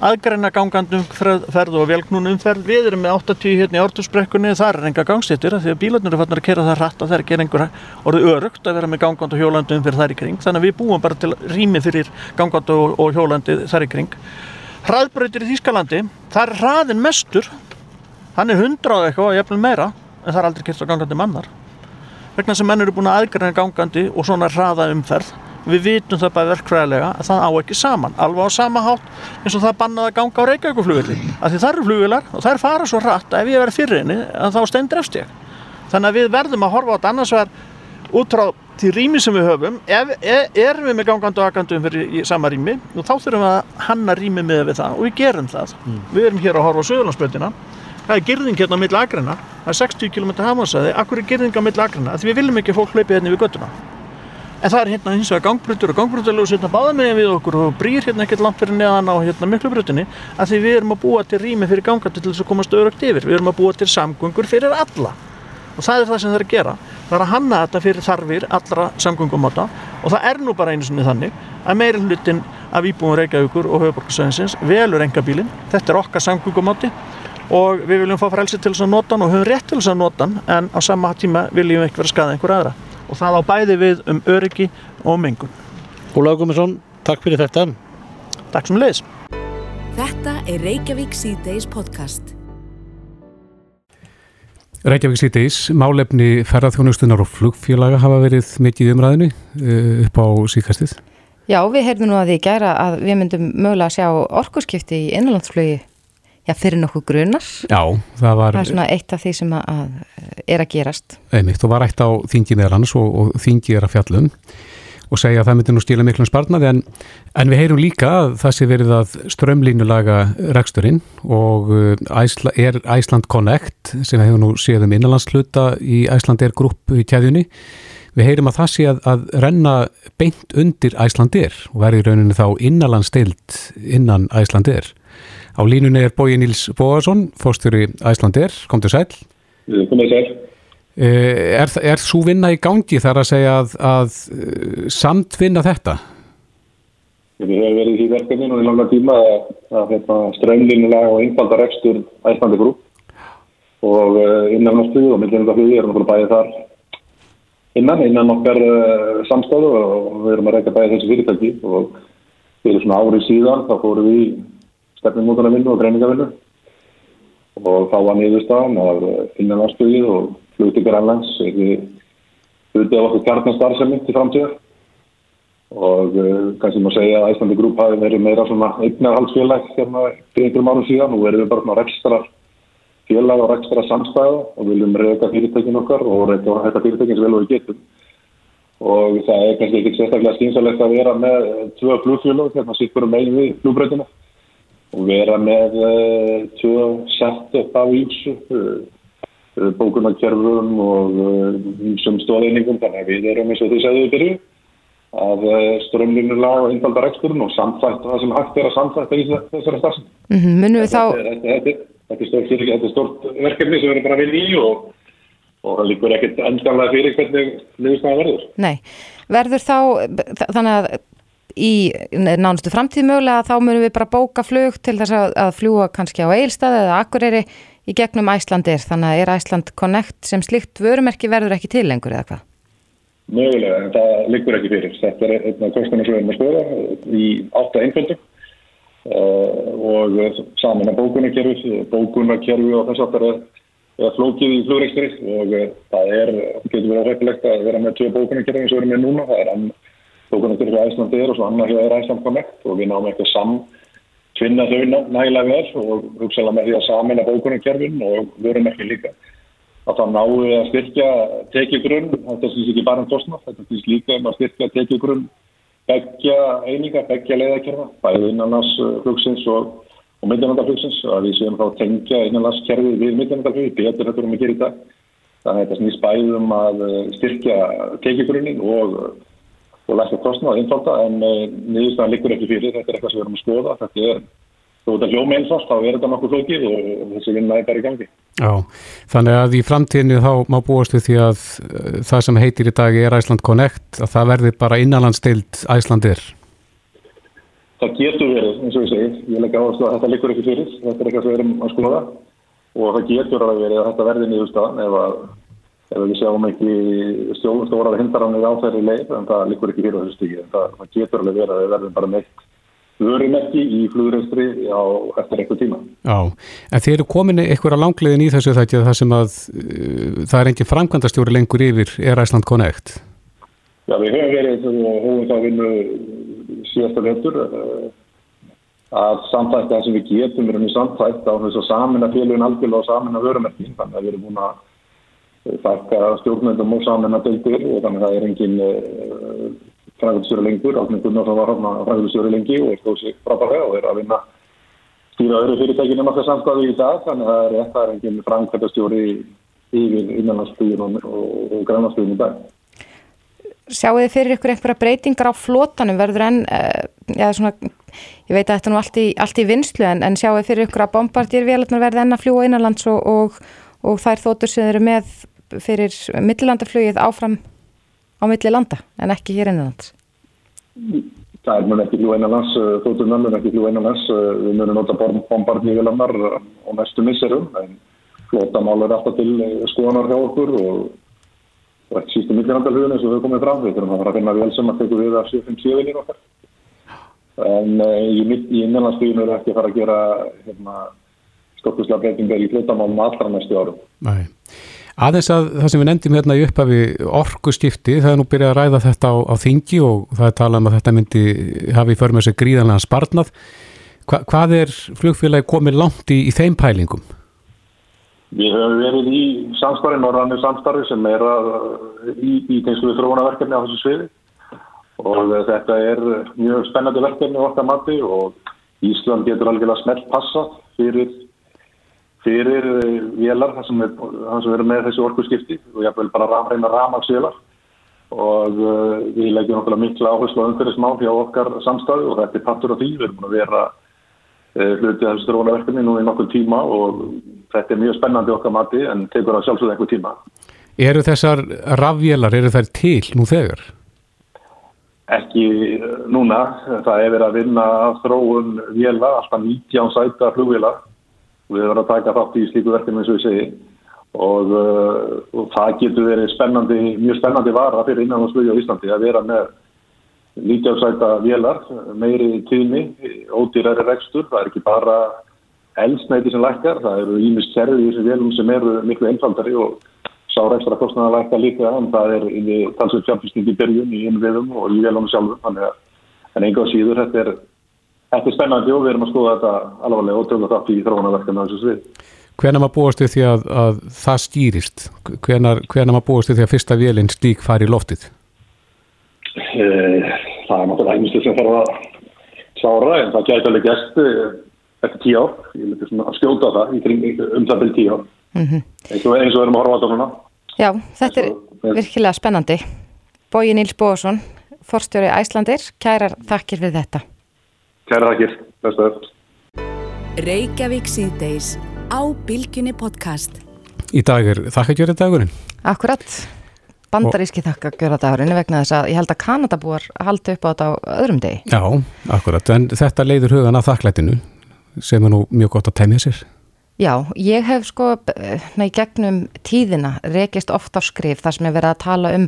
aðgreina gangandum ferð og velknún umferð við erum með 80 hérna í orðursbrekkunni þar er enga gangstéttir því að bílarnir eru fannar að kera það rætt og það er ekki einhver orðið örugt að vera með gangand og hjólandi umferð þar í kring. Þannig að við búum bara til rými fyrir gangand og, og hjólandi þar í kring. Hraðbröytir í Þýskalandi. Það er hraðin mestur. Hann er 100 eitthvað og jæfnvel meira en það er aldrei kert á gangandi mannar. Vegna sem menn eru búin að aðgreina gangandi og svona hraða umferð við vitum það bara verkfræðilega að það á ekki saman alveg á sama hátt eins og það bannaði að ganga á Reykjavíkuflugulli af því það eru flugular og það er fara svo rætt að ef ég verði fyrir henni þá stendur eftir ég. Þannig að við verðum að horfa á þetta annars verð út frá því rými sem við höfum. Ef, er, erum við með gangandi og agandum fyrir sama rými og þá þurfum við að hanna rými með við það og við gerum það. Mm. við erum hér að horfa á Söðurlandsbröndina það er girðing hérna á milli agrina það er 60 km hafnarsæði, akkur er girðing á milli agrina því við viljum ekki fólk hlaupi hérna við göttuna en það er hérna hins vegar gangbrutur og gangbruturlegu hérna báða með við okkur og brýr hérna ekkert langt fyrir neðan á hérna miklu brutinni að því við erum að búa til rými fyrir gangandi til þess að komast örugt yfir. Við erum að búa til samgöngur fyrir alla. Og það er það sem það er að gera. Það er að hanna þetta fyrir þarfir allra samgöngumáta. Og það er nú bara einu sinni þannig að meiri hlutin af íbúin Reykjavíkur og höfuborgarsæðinsins velur engabílin þetta er okkar samgöngumáti og við viljum fá frelsi til þess að nota hann og höfum rétt til þess að nota hann en á sama tíma viljum við ekki vera að skada einhver aðra og það á bæði við um öryggi og mengun. Ólaug Guðmundsson, takk fyrir þetta. Takk sem leiðis. Þetta er Reykjavík C-Days podcast. Reykjavík C-Days, málefni ferðarþjónustunar og flugfélaga hafa verið mikið umræðinu eh, upp á síkastið. Já, við heyrðum nú að því gæra að við myndum mögulega að sjá orkurskipti í innanlandsflugi já, fyrir nokkuð grunar. Já, það var... Það er svona eitt af því sem að, að er að gerast. Einmitt, þú var eitt á þingi meðal annars og, og þingi er að fjallum og segja að það myndi nú stíla miklum sparnaði en, en við heyrum líka að það sé verið að strömlínulaga reksturinn og Æsla, er Æsland Connect sem hefur nú séð um innanlandsluta í Æsland er grúpp í tjæðjunni við heyrum að það sé að, að renna beint undir Æsland er og verður rauninu þá innanlandstild innan Æsland er á línunni er Bói Níls Bóarsson fórstjóri Æsland er, kom til sæl komið sæl. Eh, er, er svo vinna í gangi þar að segja að, að eh, samtvinna þetta? Við hefum verið í verkefninu í langa tíma að, að hérna, strömlinulega og einfaldar ekstur æslandi grúp og uh, innan náttúru og millinandaflugi erum við bæðið þar innan, innan okkar samstáðu og við erum að reyka bæðið þessi fyrirtæki. Og fyrir svona árið síðan þá fórum við stefnumótanarvinnu og greiningavinnu og þá var niðurstaðan að innan náttúru og fluti Grænlands hluti af okkur kjarnastarfsemi til framtíðar. Og uh, kannski má segja að Æslandi grúp hafi verið meira svona eignarhaldsfélag hérna fyrir einhverjum árum síðan. Og verið við bara svona rekstra félag og rekstra samstæða og viljum reyka fyrirtækin okkar og reyka þetta fyrirtækin sem vel og við getum. Og það er kannski ekkert sérstaklega skynsalegt að vera með tvö flugfélag hérna sýttur um eigin við flugbreytina og vera með uh, tvö sett upp á ímsu uh, Eh, bókunarkerfum og eh, stóðeiningum þannig að við erum eins og að við byrju að eh, strömlinulega og einfaldar eksturinn og samþætta það sem hægt er að samþætta í þessari starfsum. Mm -hmm. Munum við þá... Þetta er stort verkefni sem við erum bara vinna í og, og það líkur ekkert endanlega fyrir hvernig liðstæða verður. Nei, verður þá þannig að í nánustu framtíð mögulega þá munum við bara bóka flug til þess að, að fljúa kannski á eilstað eða akkurýri í gegnum Æslandir, þannig að er Æsland Connect sem slikt vörumerki verður ekki til lengur eða hvað? Mögulega, en það liggur ekki fyrir. Þetta er einn af erum að skoða í átta einföldum uh, og saman að bókunarkerfi, bókunarkerfi og þess aftar er, er flókið í flugreikstri og uh, það er, getur verið áhægulegt að vera með tvö bókunarkerfi eins og erum með núna. Það er bókunarkerfi Æslandir og svo annar hér er Æsland Connect og við náum eitthvað saman finna þau nægilega vel og hugsaðlega með því að samina bókunarkerfin og vörum ekki líka. Að það náu að styrkja tekjugrunn, þetta syns ekki bara um kostnaf, þetta syns líka um að styrkja tekjugrunn begja eininga, begja leiðakerfa, bæðið innanlands flugsins og, og myndinandaflugsins, að við séum þá tengja innanlandskerfið við myndinandaflugi, betur þetta um að gera í dag. Þannig að þetta snýst bæðum að styrkja tekjugrunnin og og læsta kostnaða einfalda en uh, niðurstaðan liggur ekki fyrir, þetta er eitthvað sem við erum að skoða. Þetta er, þú veit að hljóma einsast þá er þetta nokkuð flókið og, og þessi vinna er bara í gangi. Já, þannig að í framtíðinu þá má búast við því að uh, það sem heitir í dag er Æsland Connect að það verði bara innanlandstild Æslandir. Það getur verið, eins og ég segi, ég legg áherslu að þetta liggur ekki fyrir, þetta er eitthvað sem við erum að skoða. Og það getur að verið að þetta verði niðurstaðan ef að ef við sjáum ekki stjórnstofar hindaranir á þeirri leið en það likur ekki fyrir þessu stíki en það, það getur alveg verið að við verðum bara meitt vörumerki í flugreistri á eftir einhver tíma. Já, en þeir eru komin einhverja langlegin í þessu þætti að það sem að uh, það er engin framkvæmdastjóri lengur yfir er Æsland Connect? Já, við höfum verið og hófum það vinnu síðasta vettur uh, að samtækta það sem við getum við erum í samtækt á þess að samina félugin algjörlega og samina vörumerki þannig að við erum búin að þakka stjórnvöndum og saman að deildir og þannig að það er engin uh, eh, fræðilsjóri lengur, Átni Gunnarsson var hafna fræðilsjóri lengi og er sér frábæðlega og er að vinna stýra öðru fyrirtækinu um okkar samskvæðu í dag. Þannig að það er að það er engin fræðilsjóri yfir innanlandsbyggjum og, og, og grænlandsbyggjum í dag. Sjáu þið fyrir ykkur einhverja breytingar á flótanum verður enn, já svona, ég veit að þetta er nú allt í, allt í vinslu en, en sjáu þið fyrir ykkur að bombardýrvélarnar verður enn að fljúa innanlands og, og þær þóttur sem eru með fyrir millilandaflugið áfram á milli landa en ekki hér innanlands? Það er mjög ekki fljú einanlands, eh, þóttunar mjög ekki fljú einanlands, eh, við mjög nota bombardnívilannar á næstu misserum en flótamál er alltaf til eh, skoðanar hjá okkur og og ekki sístu millilandaflugin eins og þau komið fram við þurfum að fara að finna vel sem að teku við af 757-vinir okkar. En í, í innanlandsfluginu er ekki að fara að gera hérna, stokkuslega breytingar í flótamálum allra næstu árum. Nei Aðeins að það sem við nefndum hérna í upphafi orkustifti, það er nú byrjað að ræða þetta á, á þingi og það er talað um að þetta myndi hafi för með sig gríðanlega sparnað. Hva, hvað er flugfélagi komið langt í, í þeim pælingum? Við höfum verið í samstarfi, norðanir samstarfi sem er að, í, í tegnslu þróunaverkefni á þessu sviði og þetta er mjög spennandi verkefni okkar mati og Ísland getur algjörlega smelt passa fyrir, fyrir vélar þar sem erum með þessi orkuskipti og ég vil bara reyna ramagsvélar og uh, við leggjum okkur mikla áherslu á umhverfismál hjá okkar samstæðu og þetta er partur af því, við erum að vera uh, hlutið þessu strónaverkefni nú í nokkur tíma og þetta er mjög spennandi okkar mati en tekur það sjálfsögðu eitthvað tíma. Eru þessar rafvélar, eru þær til nú þegar? Ekki núna, það er verið að vinna að þróun véla, alltaf 19 sæta flugvélar við verðum að taka þátt í slíku verkefni eins og við segjum og, uh, og það getur verið spennandi, mjög spennandi vara fyrir innanhansflögi á Íslandi að vera með lítjáðsæta vélar, meiri tími, ódýrari rekstur, það er ekki bara elsneiti sem lækkar, það eru ímist kerfi í þessu vélum sem eru miklu einfaldari og sá rekstra kostnaða lækka líka en það er talsveit fjárfyrsting í byrjun í innviðum og í vélunum sjálfum, en enga síður þetta er, þetta er spennandi og við erum að skoða þetta alvarlega og tökum þetta upp í þróunarverkefna þessu svið. Hvenna maður búast við því að, að það skýrist? Hvenna maður búast við því að fyrsta vélinn stík fari í loftið? E, það er náttúrulega einmistu sem þarf að sára en það gæti alveg gæst eh, eftir tíu ár. Ég myndi svona að skjóta það um það byrju tíu ár. Mm -hmm. eins, og, eins og við erum að horfa á þetta núna. Já, þetta er virkilega spennandi. Bóji Níls Bóðsson, forstjóri Æslandir, kærar þakkir við þetta. Kærar þakkir, bestu öll. Reykjavík síðdeis á Bilginni podcast. Í dag er þakkagjöra dagurinn. Akkurat, bandaríski þakkagjöra dagurinn vegna þess að ég held að Kanadabúar haldi upp á þetta á öðrum degi. Já, akkurat, en þetta leiður hugan af þakklætinu sem er nú mjög gott að temja sér. Já, ég hef sko, næ, gegnum tíðina rekist ofta á skrif þar sem ég verið að tala um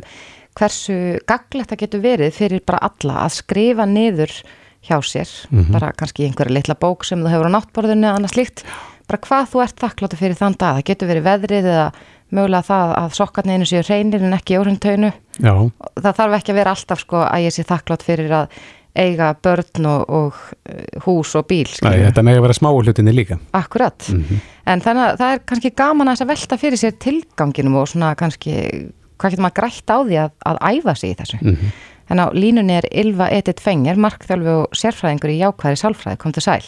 hversu gaglegt það getur verið fyrir bara alla að skrifa niður hjá sér, mm -hmm. bara kannski einhverja litla bók sem þú hefur á náttborðinu eða annað slíkt. Bara hvað þú ert þakkláttu fyrir þann dag, það getur verið veðrið eða mögulega það að sokkarninu séu reynir en ekki óruntaunu það þarf ekki að vera alltaf sko að ég sé þakklátt fyrir að eiga börn og, og uh, hús og bíl Æ, Þetta með að vera smáhlutinni líka. Akkurat, mm -hmm. en þannig að það er kannski gaman að velta fyrir sér tilganginum og svona kannski, hvað getur maður grætt á því að, að æfa sig í þessu? Mm -hmm. En á línunni er Ylva Edith Fenger markþjálfu og sérfræðingur í jákværi sálfræði, kom til sæl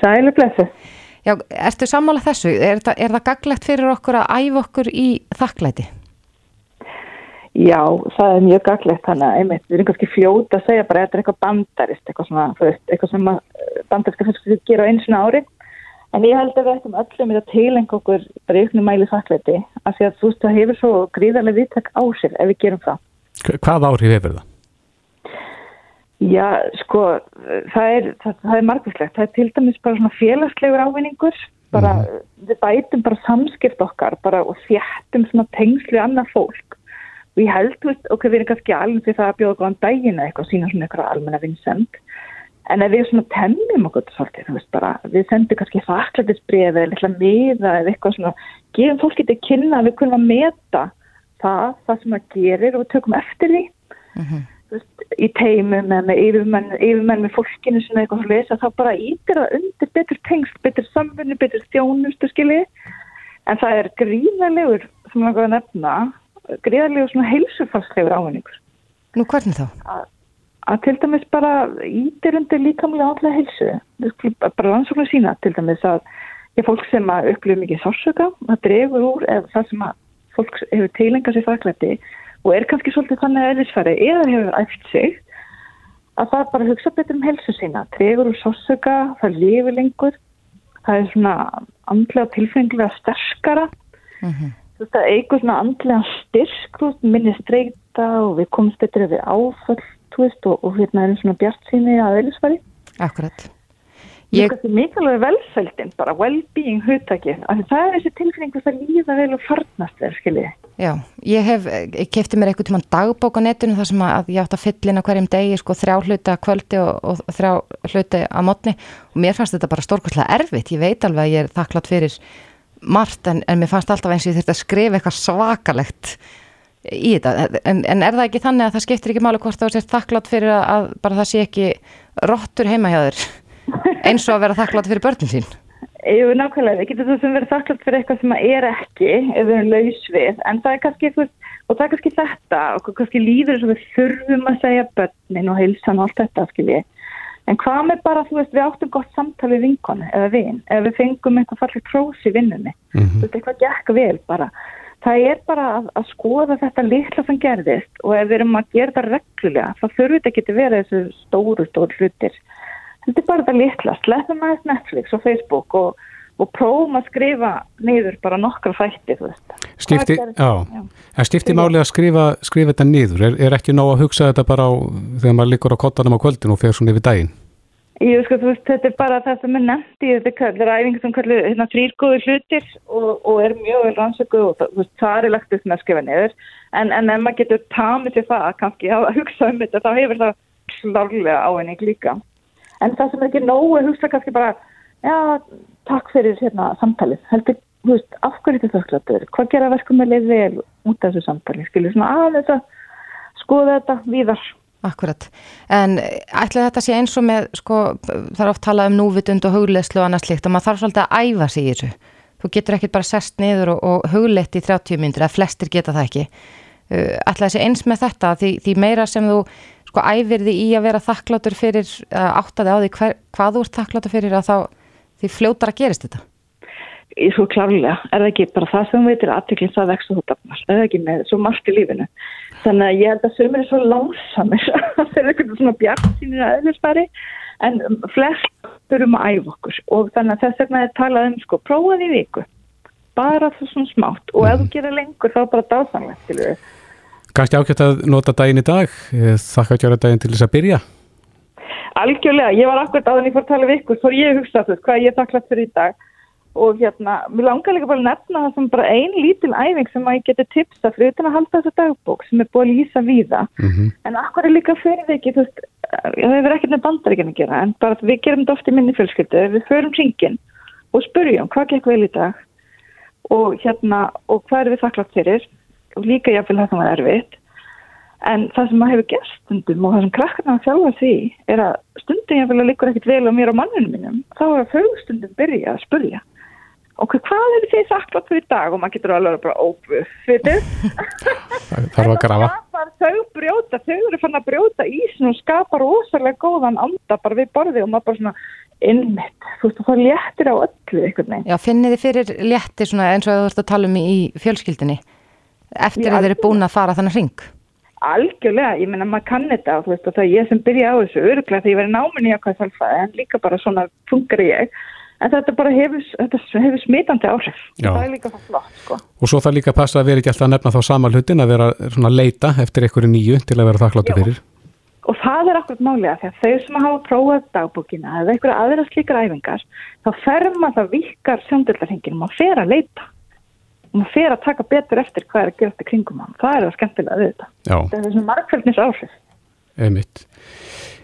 Sælu blessu Já, ertu sammála þessu? Er, það, er það gaglegt fyrir okkur að æfa okkur í þakklæti? Já, það er mjög gaglegt þannig að einmitt, við erum kannski fljóta að segja bara að þetta er eitthvað bandarist, eitthvað svona, veist, eitthvað sem bandarist kannski við gera á eins og ári en ég held að við ættum öllum að tilengja okkur bara ykkur mæli þakklæti af því að þú veist, það hefur svo gríðarlega viðtak á sér ef við gerum það. Hvað áhrif hefur það? Já, sko, það er, það, það er margvíslegt. Það er til dæmis bara svona félagslegur ávinningur, bara, mm við bætum bara samskipt okkar bara og þjættum svona tengslu annað fólk. Og ég held, veist, ok, við erum kannski alveg því það að bjóða góðan daginn eitthvað, sína svona eitthvað almenna vinsend. En ef við svona tennum okkur svolítið, þú veist, bara, við sendum kannski þakklætisbrið eða eitthvað miða eða eitthvað svona, gefum fólki til kynna að við kunum að meta það, það sem það gerir og við tökum eftir því. Mm -hmm í teimum eða með yfirmenn, yfirmenn með fólkinu sem eitthvað að lesa, þá bara ítir það undir betur tengst, betur samfunni, betur þjónustu skilji, en það er gríðarlegur, sem langar að nefna gríðarlegur svona heilsufarslegur ávinningur. Nú hvernig þá? Að, að til dæmis bara ítir undir líkamlega allega heilsu, bara rannsóknar sína til dæmis að fólk sem að upplifa mikið sársöka, það drefur úr eða það sem að fólk hefur teilengað sér þakklætti og er kannski svolítið þannig að eðlisfæri eða hefur æft sig að það bara hugsa betur um helsu sína. Tregur úr sásöka, það lifir lengur það er svona andlega tilfengilega sterskara mm -hmm. það eigur svona andlega styrk minni streyta og við komumst betur við áföll veist, og, og hérna er svona bjart síni að eðlisfæri Akkurat Ég kannski mikilvæg velfældin, bara well-being hugtakið, af því það er þessi tilfinning að líða vel og farnast þér, skiljiði. Já, ég hef, ég kefti mér eitthvað tíma dagbók á netinu þar sem að ég átt að fyllina hverjum degi, sko, þrjá hluta kvöldi og, og þrjá hluti á mótni og mér fannst þetta bara stórkvæmslega erfitt, ég veit alveg að ég er þakklátt fyrir margt en, en mér fannst alltaf eins og ég þurfti að skrifa eitthvað svakalegt í þetta, en, en er það ekki þannig að það skiptir ekki máli hvort þá sér þakklátt fyrir að bara það sé ekki rottur heima hjá þér? Eins og að vera þakklátt fyrir börnum sín. Jú, nákvæmlega, við getum sem verið þakklátt fyrir eitthvað sem er ekki, ef við erum laus við, en það er kannski eitthvað og það er kannski þetta og kannski líður að við þurfum að segja börnin og heilsan og allt þetta skilji en hvað með bara, þú veist, við áttum gott samtal við vinkonu eða vin, eða við fengum eitthvað fallið krós í vinnunni. Mm -hmm. þú veist, eitthvað gekk vel bara. Það er bara að, að skoða þetta litla sem gerðist og ef við erum að gera það reglulega, þá þurfum þetta er bara þetta litla, sleppum aðeins Netflix og Facebook og og prófum að skrifa niður bara nokkra fætti Stifti, já, já. stifti máli að skrifa, skrifa þetta niður, er, er ekki nóg að hugsa þetta bara á, þegar maður likur á kottanum á kvöldin og fer svona yfir daginn? Ég sko, þú veist, þetta er bara það sem er nefnt í þetta æfingi sem kallir hérna þrýrgóði hlutir og, og er mjög vel rannsöku og það, veist, það er lagt upp með að skrifa niður. En, en ef maður getur tamið til það kannski að hugsa um þetta, þá hefur það slárlega ávinning líka en það sem er ekki nóg að hugsa kannski bara já, takk fyrir hérna samtalið, heldur, þú veist, af hverju þetta þökklatur, hvað gera verkum með leið vel út af þessu samtalið, skilju svona aðeins að skoða þetta víðar. Akkurat, en ætla þetta sé eins og með, sko, það er oft talað um núvitund og hugleðslu og annað slikt og maður þarf svolítið að æfa sig í þessu. Þú getur ekkert bara sest niður og, og hugleitt í 30 myndir, að flestir geta það ekki. Uh, ætla þessi eins með þetta, því, því meira sem þú sko æfir því í að vera þakkláttur fyrir, áttaði á því hver, hvað þú ert þakkláttur fyrir að þá því fljótar að gerist þetta? Í svo klárlega, er það ekki bara það sem veitir aðtöklinn það vext og þú dafnar, er það ekki með svo margt í lífinu. Þannig að ég held að sömur er svo langsamir [LAUGHS] að það er eitthvað svona bjart sínir aðeinsfæri en flest þurfum að æfa okkur og þannig að þess vegna er talað um sko, prófaði viku, bara það svona smátt og ef þú gerir lengur þá bara dásamlega til þau. Kanski ákvæmt að nota daginn í dag, þakka að gera daginn til þess að byrja? Algjörlega, ég var akkurat aðan ég fór að tala við ykkur, fór ég að hugsa þess hvað ég er þakklátt fyrir í dag. Og hérna, mér langar líka bara að nefna það sem bara ein lítil æfing sem að ég geti tipsa fyrir utan að halda þessu dagbók sem er búið að lýsa víða. Mm -hmm. en akkur er líka fyrir því ekki, þú veist, það hefur ekkert með bandaríkinn að gera en bara við gerum þetta oft í minni fjölskyldu, við förum ringin og spurjum hvað gekk vel í dag? Og hérna, og hvað er við þakklátt fyrir og líka jáfnvel það sem var erfitt. En það sem maður hefur gert stundum og það sem krakkarna þjálfa því er að stundum vil að líkur ekkit vel á mér og mannunum mínum þá er að þau stundum byrja að spurja. Og hvað er því þakklátt fyrir dag? Og maður getur alveg bara Það er að grafa. Þau brjóta, þau eru fann að brjóta ísn og skapa rosalega góðan anda bara við borði og maður bara svona innmitt, þú veist, það léttir á öllu. Já, finnir þið fyrir létti svona eins og þú ert að tala um í fjölskyldinni eftir að þið eru búin að fara þannig hring? Algjörlega, ég menna maður kann þetta og það er ég sem byrja á þessu öruglega þegar ég verið náminni á hvað þalfaði en líka bara svona funkar ég. En þetta bara hefur, hefur smitandi áhrif. Já. það er líka það flott sko. Og svo það líka passa að vera ekki alltaf að nefna þá sama hlutin að vera svona leita eftir einhverju nýju til að vera þakkláttu fyrir. Og það er akkurat málega því að þau sem hafa prófað dagbúkina eða einhverja aðra slíkar æfingar þá fer maður það vikar sjóndöldarhengin maður fer að leita og maður fer að taka betur eftir hvað er að gera þetta kringum hann. Það er það skemmtilega við þetta. Já. Það er þessum margfjöldnis áhrif. Einmitt.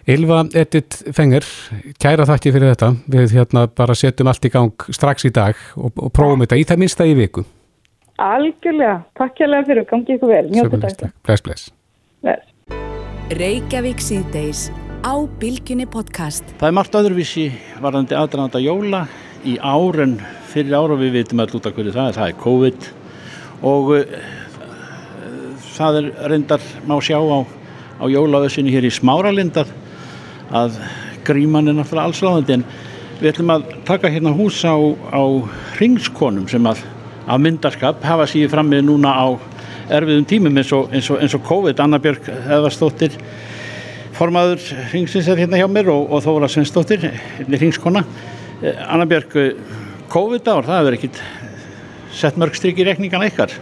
Ylva Edith Fenger, kæra þakki fyrir þetta. Við hérna bara setjum allt í gang strax í dag og, og prófum þetta í það minnsta í viku. Algjörlega. Takk hjálpa fyrir. Gangi ykkur vel. Mjög þetta. Bless, bless. Bless. Reykjavík síðdeis á Bilginni podcast. Það er margt öðruvísi varðandi aðrænda jóla í áren fyrir ára við vitum all út af hverju það er, það er COVID. Og uh, það er reyndar má sjá á, á jólaöðsynni hér í Smáralindar að gríman er náttúrulega allsláðandi en við ætlum að taka hérna hús á, á ringskonum sem að af myndarskap hafa síðan fram með núna á erfiðum tímum eins og, eins og, eins og COVID, Anna Björg Eðvarsdóttir formaður ringsins er hérna hjá mér og, og Þóra Svensdóttir ringskona eh, Anna Björg COVID-ár, það hefur ekkit sett mörg stryk í rekningan eitthvað.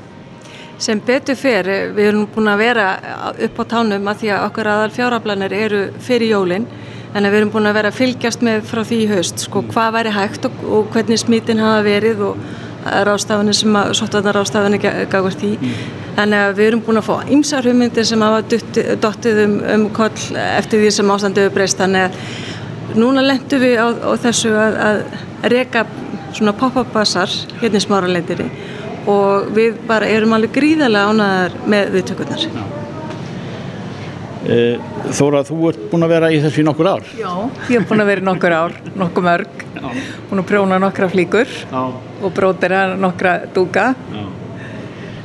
Sem betur fer, við erum búin að vera upp á tánum að því að okkar aðal fjárablanir eru fyrir jólinn en við erum búin að vera að fylgjast með frá því í haust, sko hvað væri hægt og, og hvernig smitin hafa verið og rástafanir sem að sóttarnar rástafanir gafast í. Mm. Þannig að við erum búin að fá ymsar hugmyndir sem hafa dottið um, um koll eftir því sem ástandu breyst. Þannig að núna lendum við á, á þessu að, að reka svona pop-up basar hérna í smáralendinni og við bara erum alveg gríðarlega ánaðar með viðtökurnar. E, Þóra, þú ert búin að vera í þessu í nokkur ár? Já, ég hef búin að vera í nokkur ár, nokkur mörg, Já. búin að prjóna nokkra flíkur Já. og brótera nokkra dúka. Já.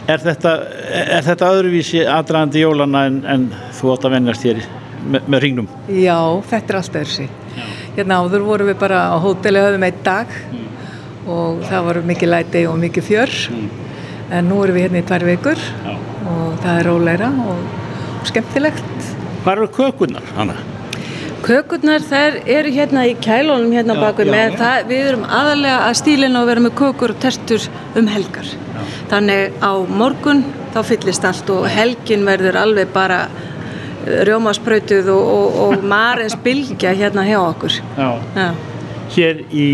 Er þetta, er þetta öðruvísi aðdraðandi jólana en, en þú átt að vennast hér með, með ringnum? Já, þetta er allt öðru sí. Hérna áður vorum við bara á hóteli höfum einn dag og það voru mikið læti og mikið fjör en nú erum við hérna í tvær vikur og það er róleira og, og skemmtilegt. Hvað eru kökunar, Hanna? Kökurnar þær eru hérna í kælunum hérna Já, baku já, með já. það, við erum aðalega að stílina og vera með kökur og tertur um helgar. Þannig á morgun þá fyllist allt og helgin verður alveg bara rjómasprautuð og, og, og marins bylgja hérna hjá okkur. Já. Já. Hér í,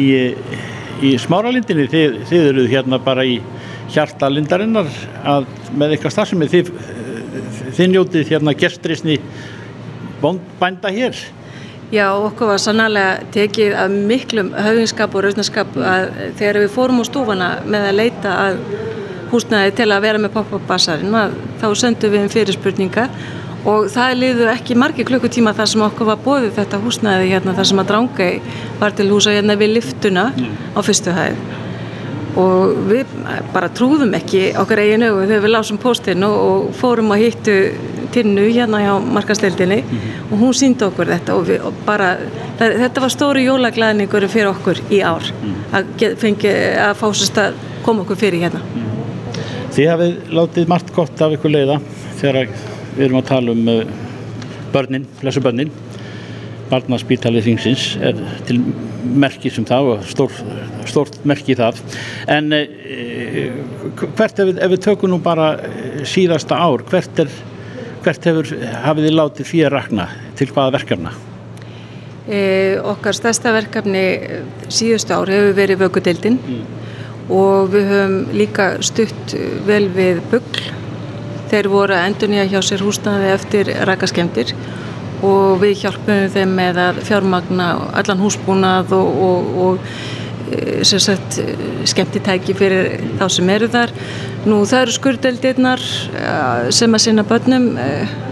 í smáralindinni, þið, þið eruð hérna bara í hjarta lindarinnar að með eitthvað starfsemi þið, þið njótið hérna gestrisni bænda hér. Já, okkur var sannlega tekið af miklum höfingskap og rausnaskap að þegar við fórum á stúfana með að leita að húsnæði til að vera með pop-up-bassarinn að þá sendum við um fyrirspurningar og það liðu ekki margi klukkutíma þar sem okkur var bóðið þetta húsnæði hérna þar sem að Drangei var til húsa hérna við liftuna á fyrstu hæð. Og við bara trúðum ekki okkar eigin augu þegar við lásum postinu og fórum að hittu tinnu hérna hjá markasteldinni og hún síndi okkur þetta og, við, og bara það, þetta var stóru jólaglæðningur fyrir okkur í ár. Að, get, fengi, að fá sérst að koma okkur fyrir hérna. Þið hafið látið margt gott af ykkur leiða þegar við erum að tala um uh, börnin, lesu börnin. Barnaspítalið þingsins er til merki sem það og stór, stórt merki það. En uh, hvert ef við, ef við tökum nú bara eh, síðasta ár hvert, er, hvert hefur hafið þið látið fyrir rakna? Til hvaða verkefna? e, Okkar stærsta verkefni eh, síðustu ár hefur verið vökudeildin. Og við höfum líka stutt vel við bugl þeir voru að endurnýja hjá sér húsnaði eftir rakaskemdir og við hjálpum þeim með að fjármagna allan húsbúnað og, og, og sem sagt skemmtitæki fyrir þá sem eru þar. Nú það eru skurdeldirnar eh, sem að sinna börnum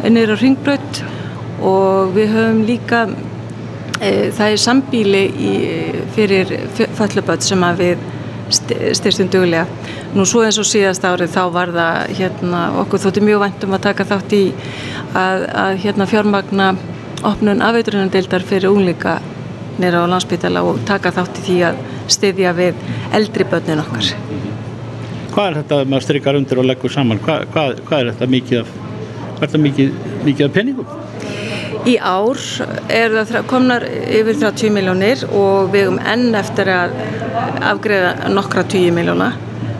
ennir á ringbraut og við höfum líka e, það er sambíli í, fyrir fölluböld sem að við styrstum duglega. Nú svo eins og síðast árið þá var það hérna, okkur þótti mjög væntum að taka þátt í að, að hérna, fjármagna opnun afveiturunardeildar fyrir ungleika nýra á landsbytala og taka þátt í því að styðja við eldri börnin okkar. Hvað er þetta maður strykar undir og leggur saman? Hvað, hvað, hvað er þetta mikið af, mikið, mikið af penningum? Í ár er það komnar yfir 30 miljónir og við um enn eftir að afgreða nokkra 10 miljóna.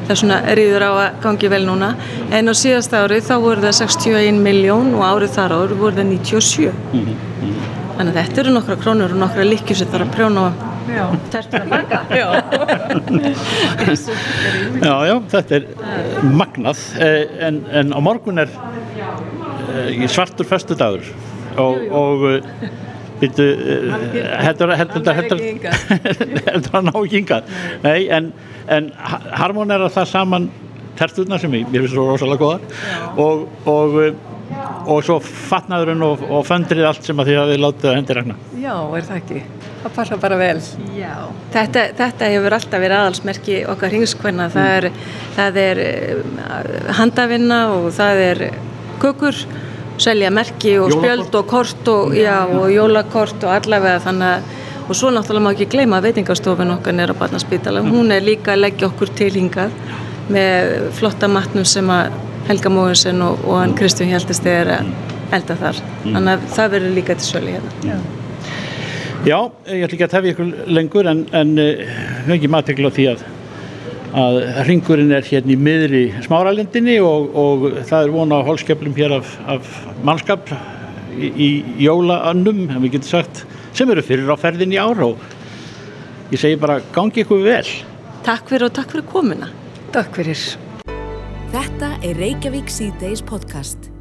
Það er svona rýður á að gangi vel núna. En á síðasta árið þá voru það 61 miljón og árið þar árið voru það 97. Þannig að þetta eru nokkra krónur og nokkra líkjur sem þarf að prjóna og tertur að baka. [LAUGHS] Já, já, þetta er magnað en, en á morgun er svartur festu dagur og, og byrju, heldur að [LAUGHS] ná hingað. nei, en, en harmonera það saman terturna sem ég, mér finnst svo rosalega góðar. Og, og, og svo fatnaðurinn og, og föndrið allt sem að því að þið látið að hendi regna Já, er það ekki? Það passa bara vel. Já, þetta, þetta hefur alltaf verið aðalsmerki okkar hingskvenna það er, það er handavinna og það er kukur selja merki og spjöld og kort og, já, og jólakort og allavega þannig að og svo náttúrulega má ekki gleyma veitingastofun okkar nýra Barnaspítala, hún er líka að leggja okkur til hingað með flotta matnum sem að Helga Móinsen og, og hann Kristján Hjaltist er að elda þar. Þannig að það verður líka til sölu hérna. Já, Já ég ætla ekki að tefja ykkur lengur en, en höfum ekki maður á því að að ringurinn er hérna í miðri smáralindinni og, og það er vona á hólskjöflum hér af, af mannskap í, í jólaönnum, hefum við getur sagt, sem eru fyrir á ferðin í ára og ég segi bara gangi ykkur vel. Takk fyrir og takk fyrir komuna. Takk fyrir. Þetta er Reykjavík C-Days podcast.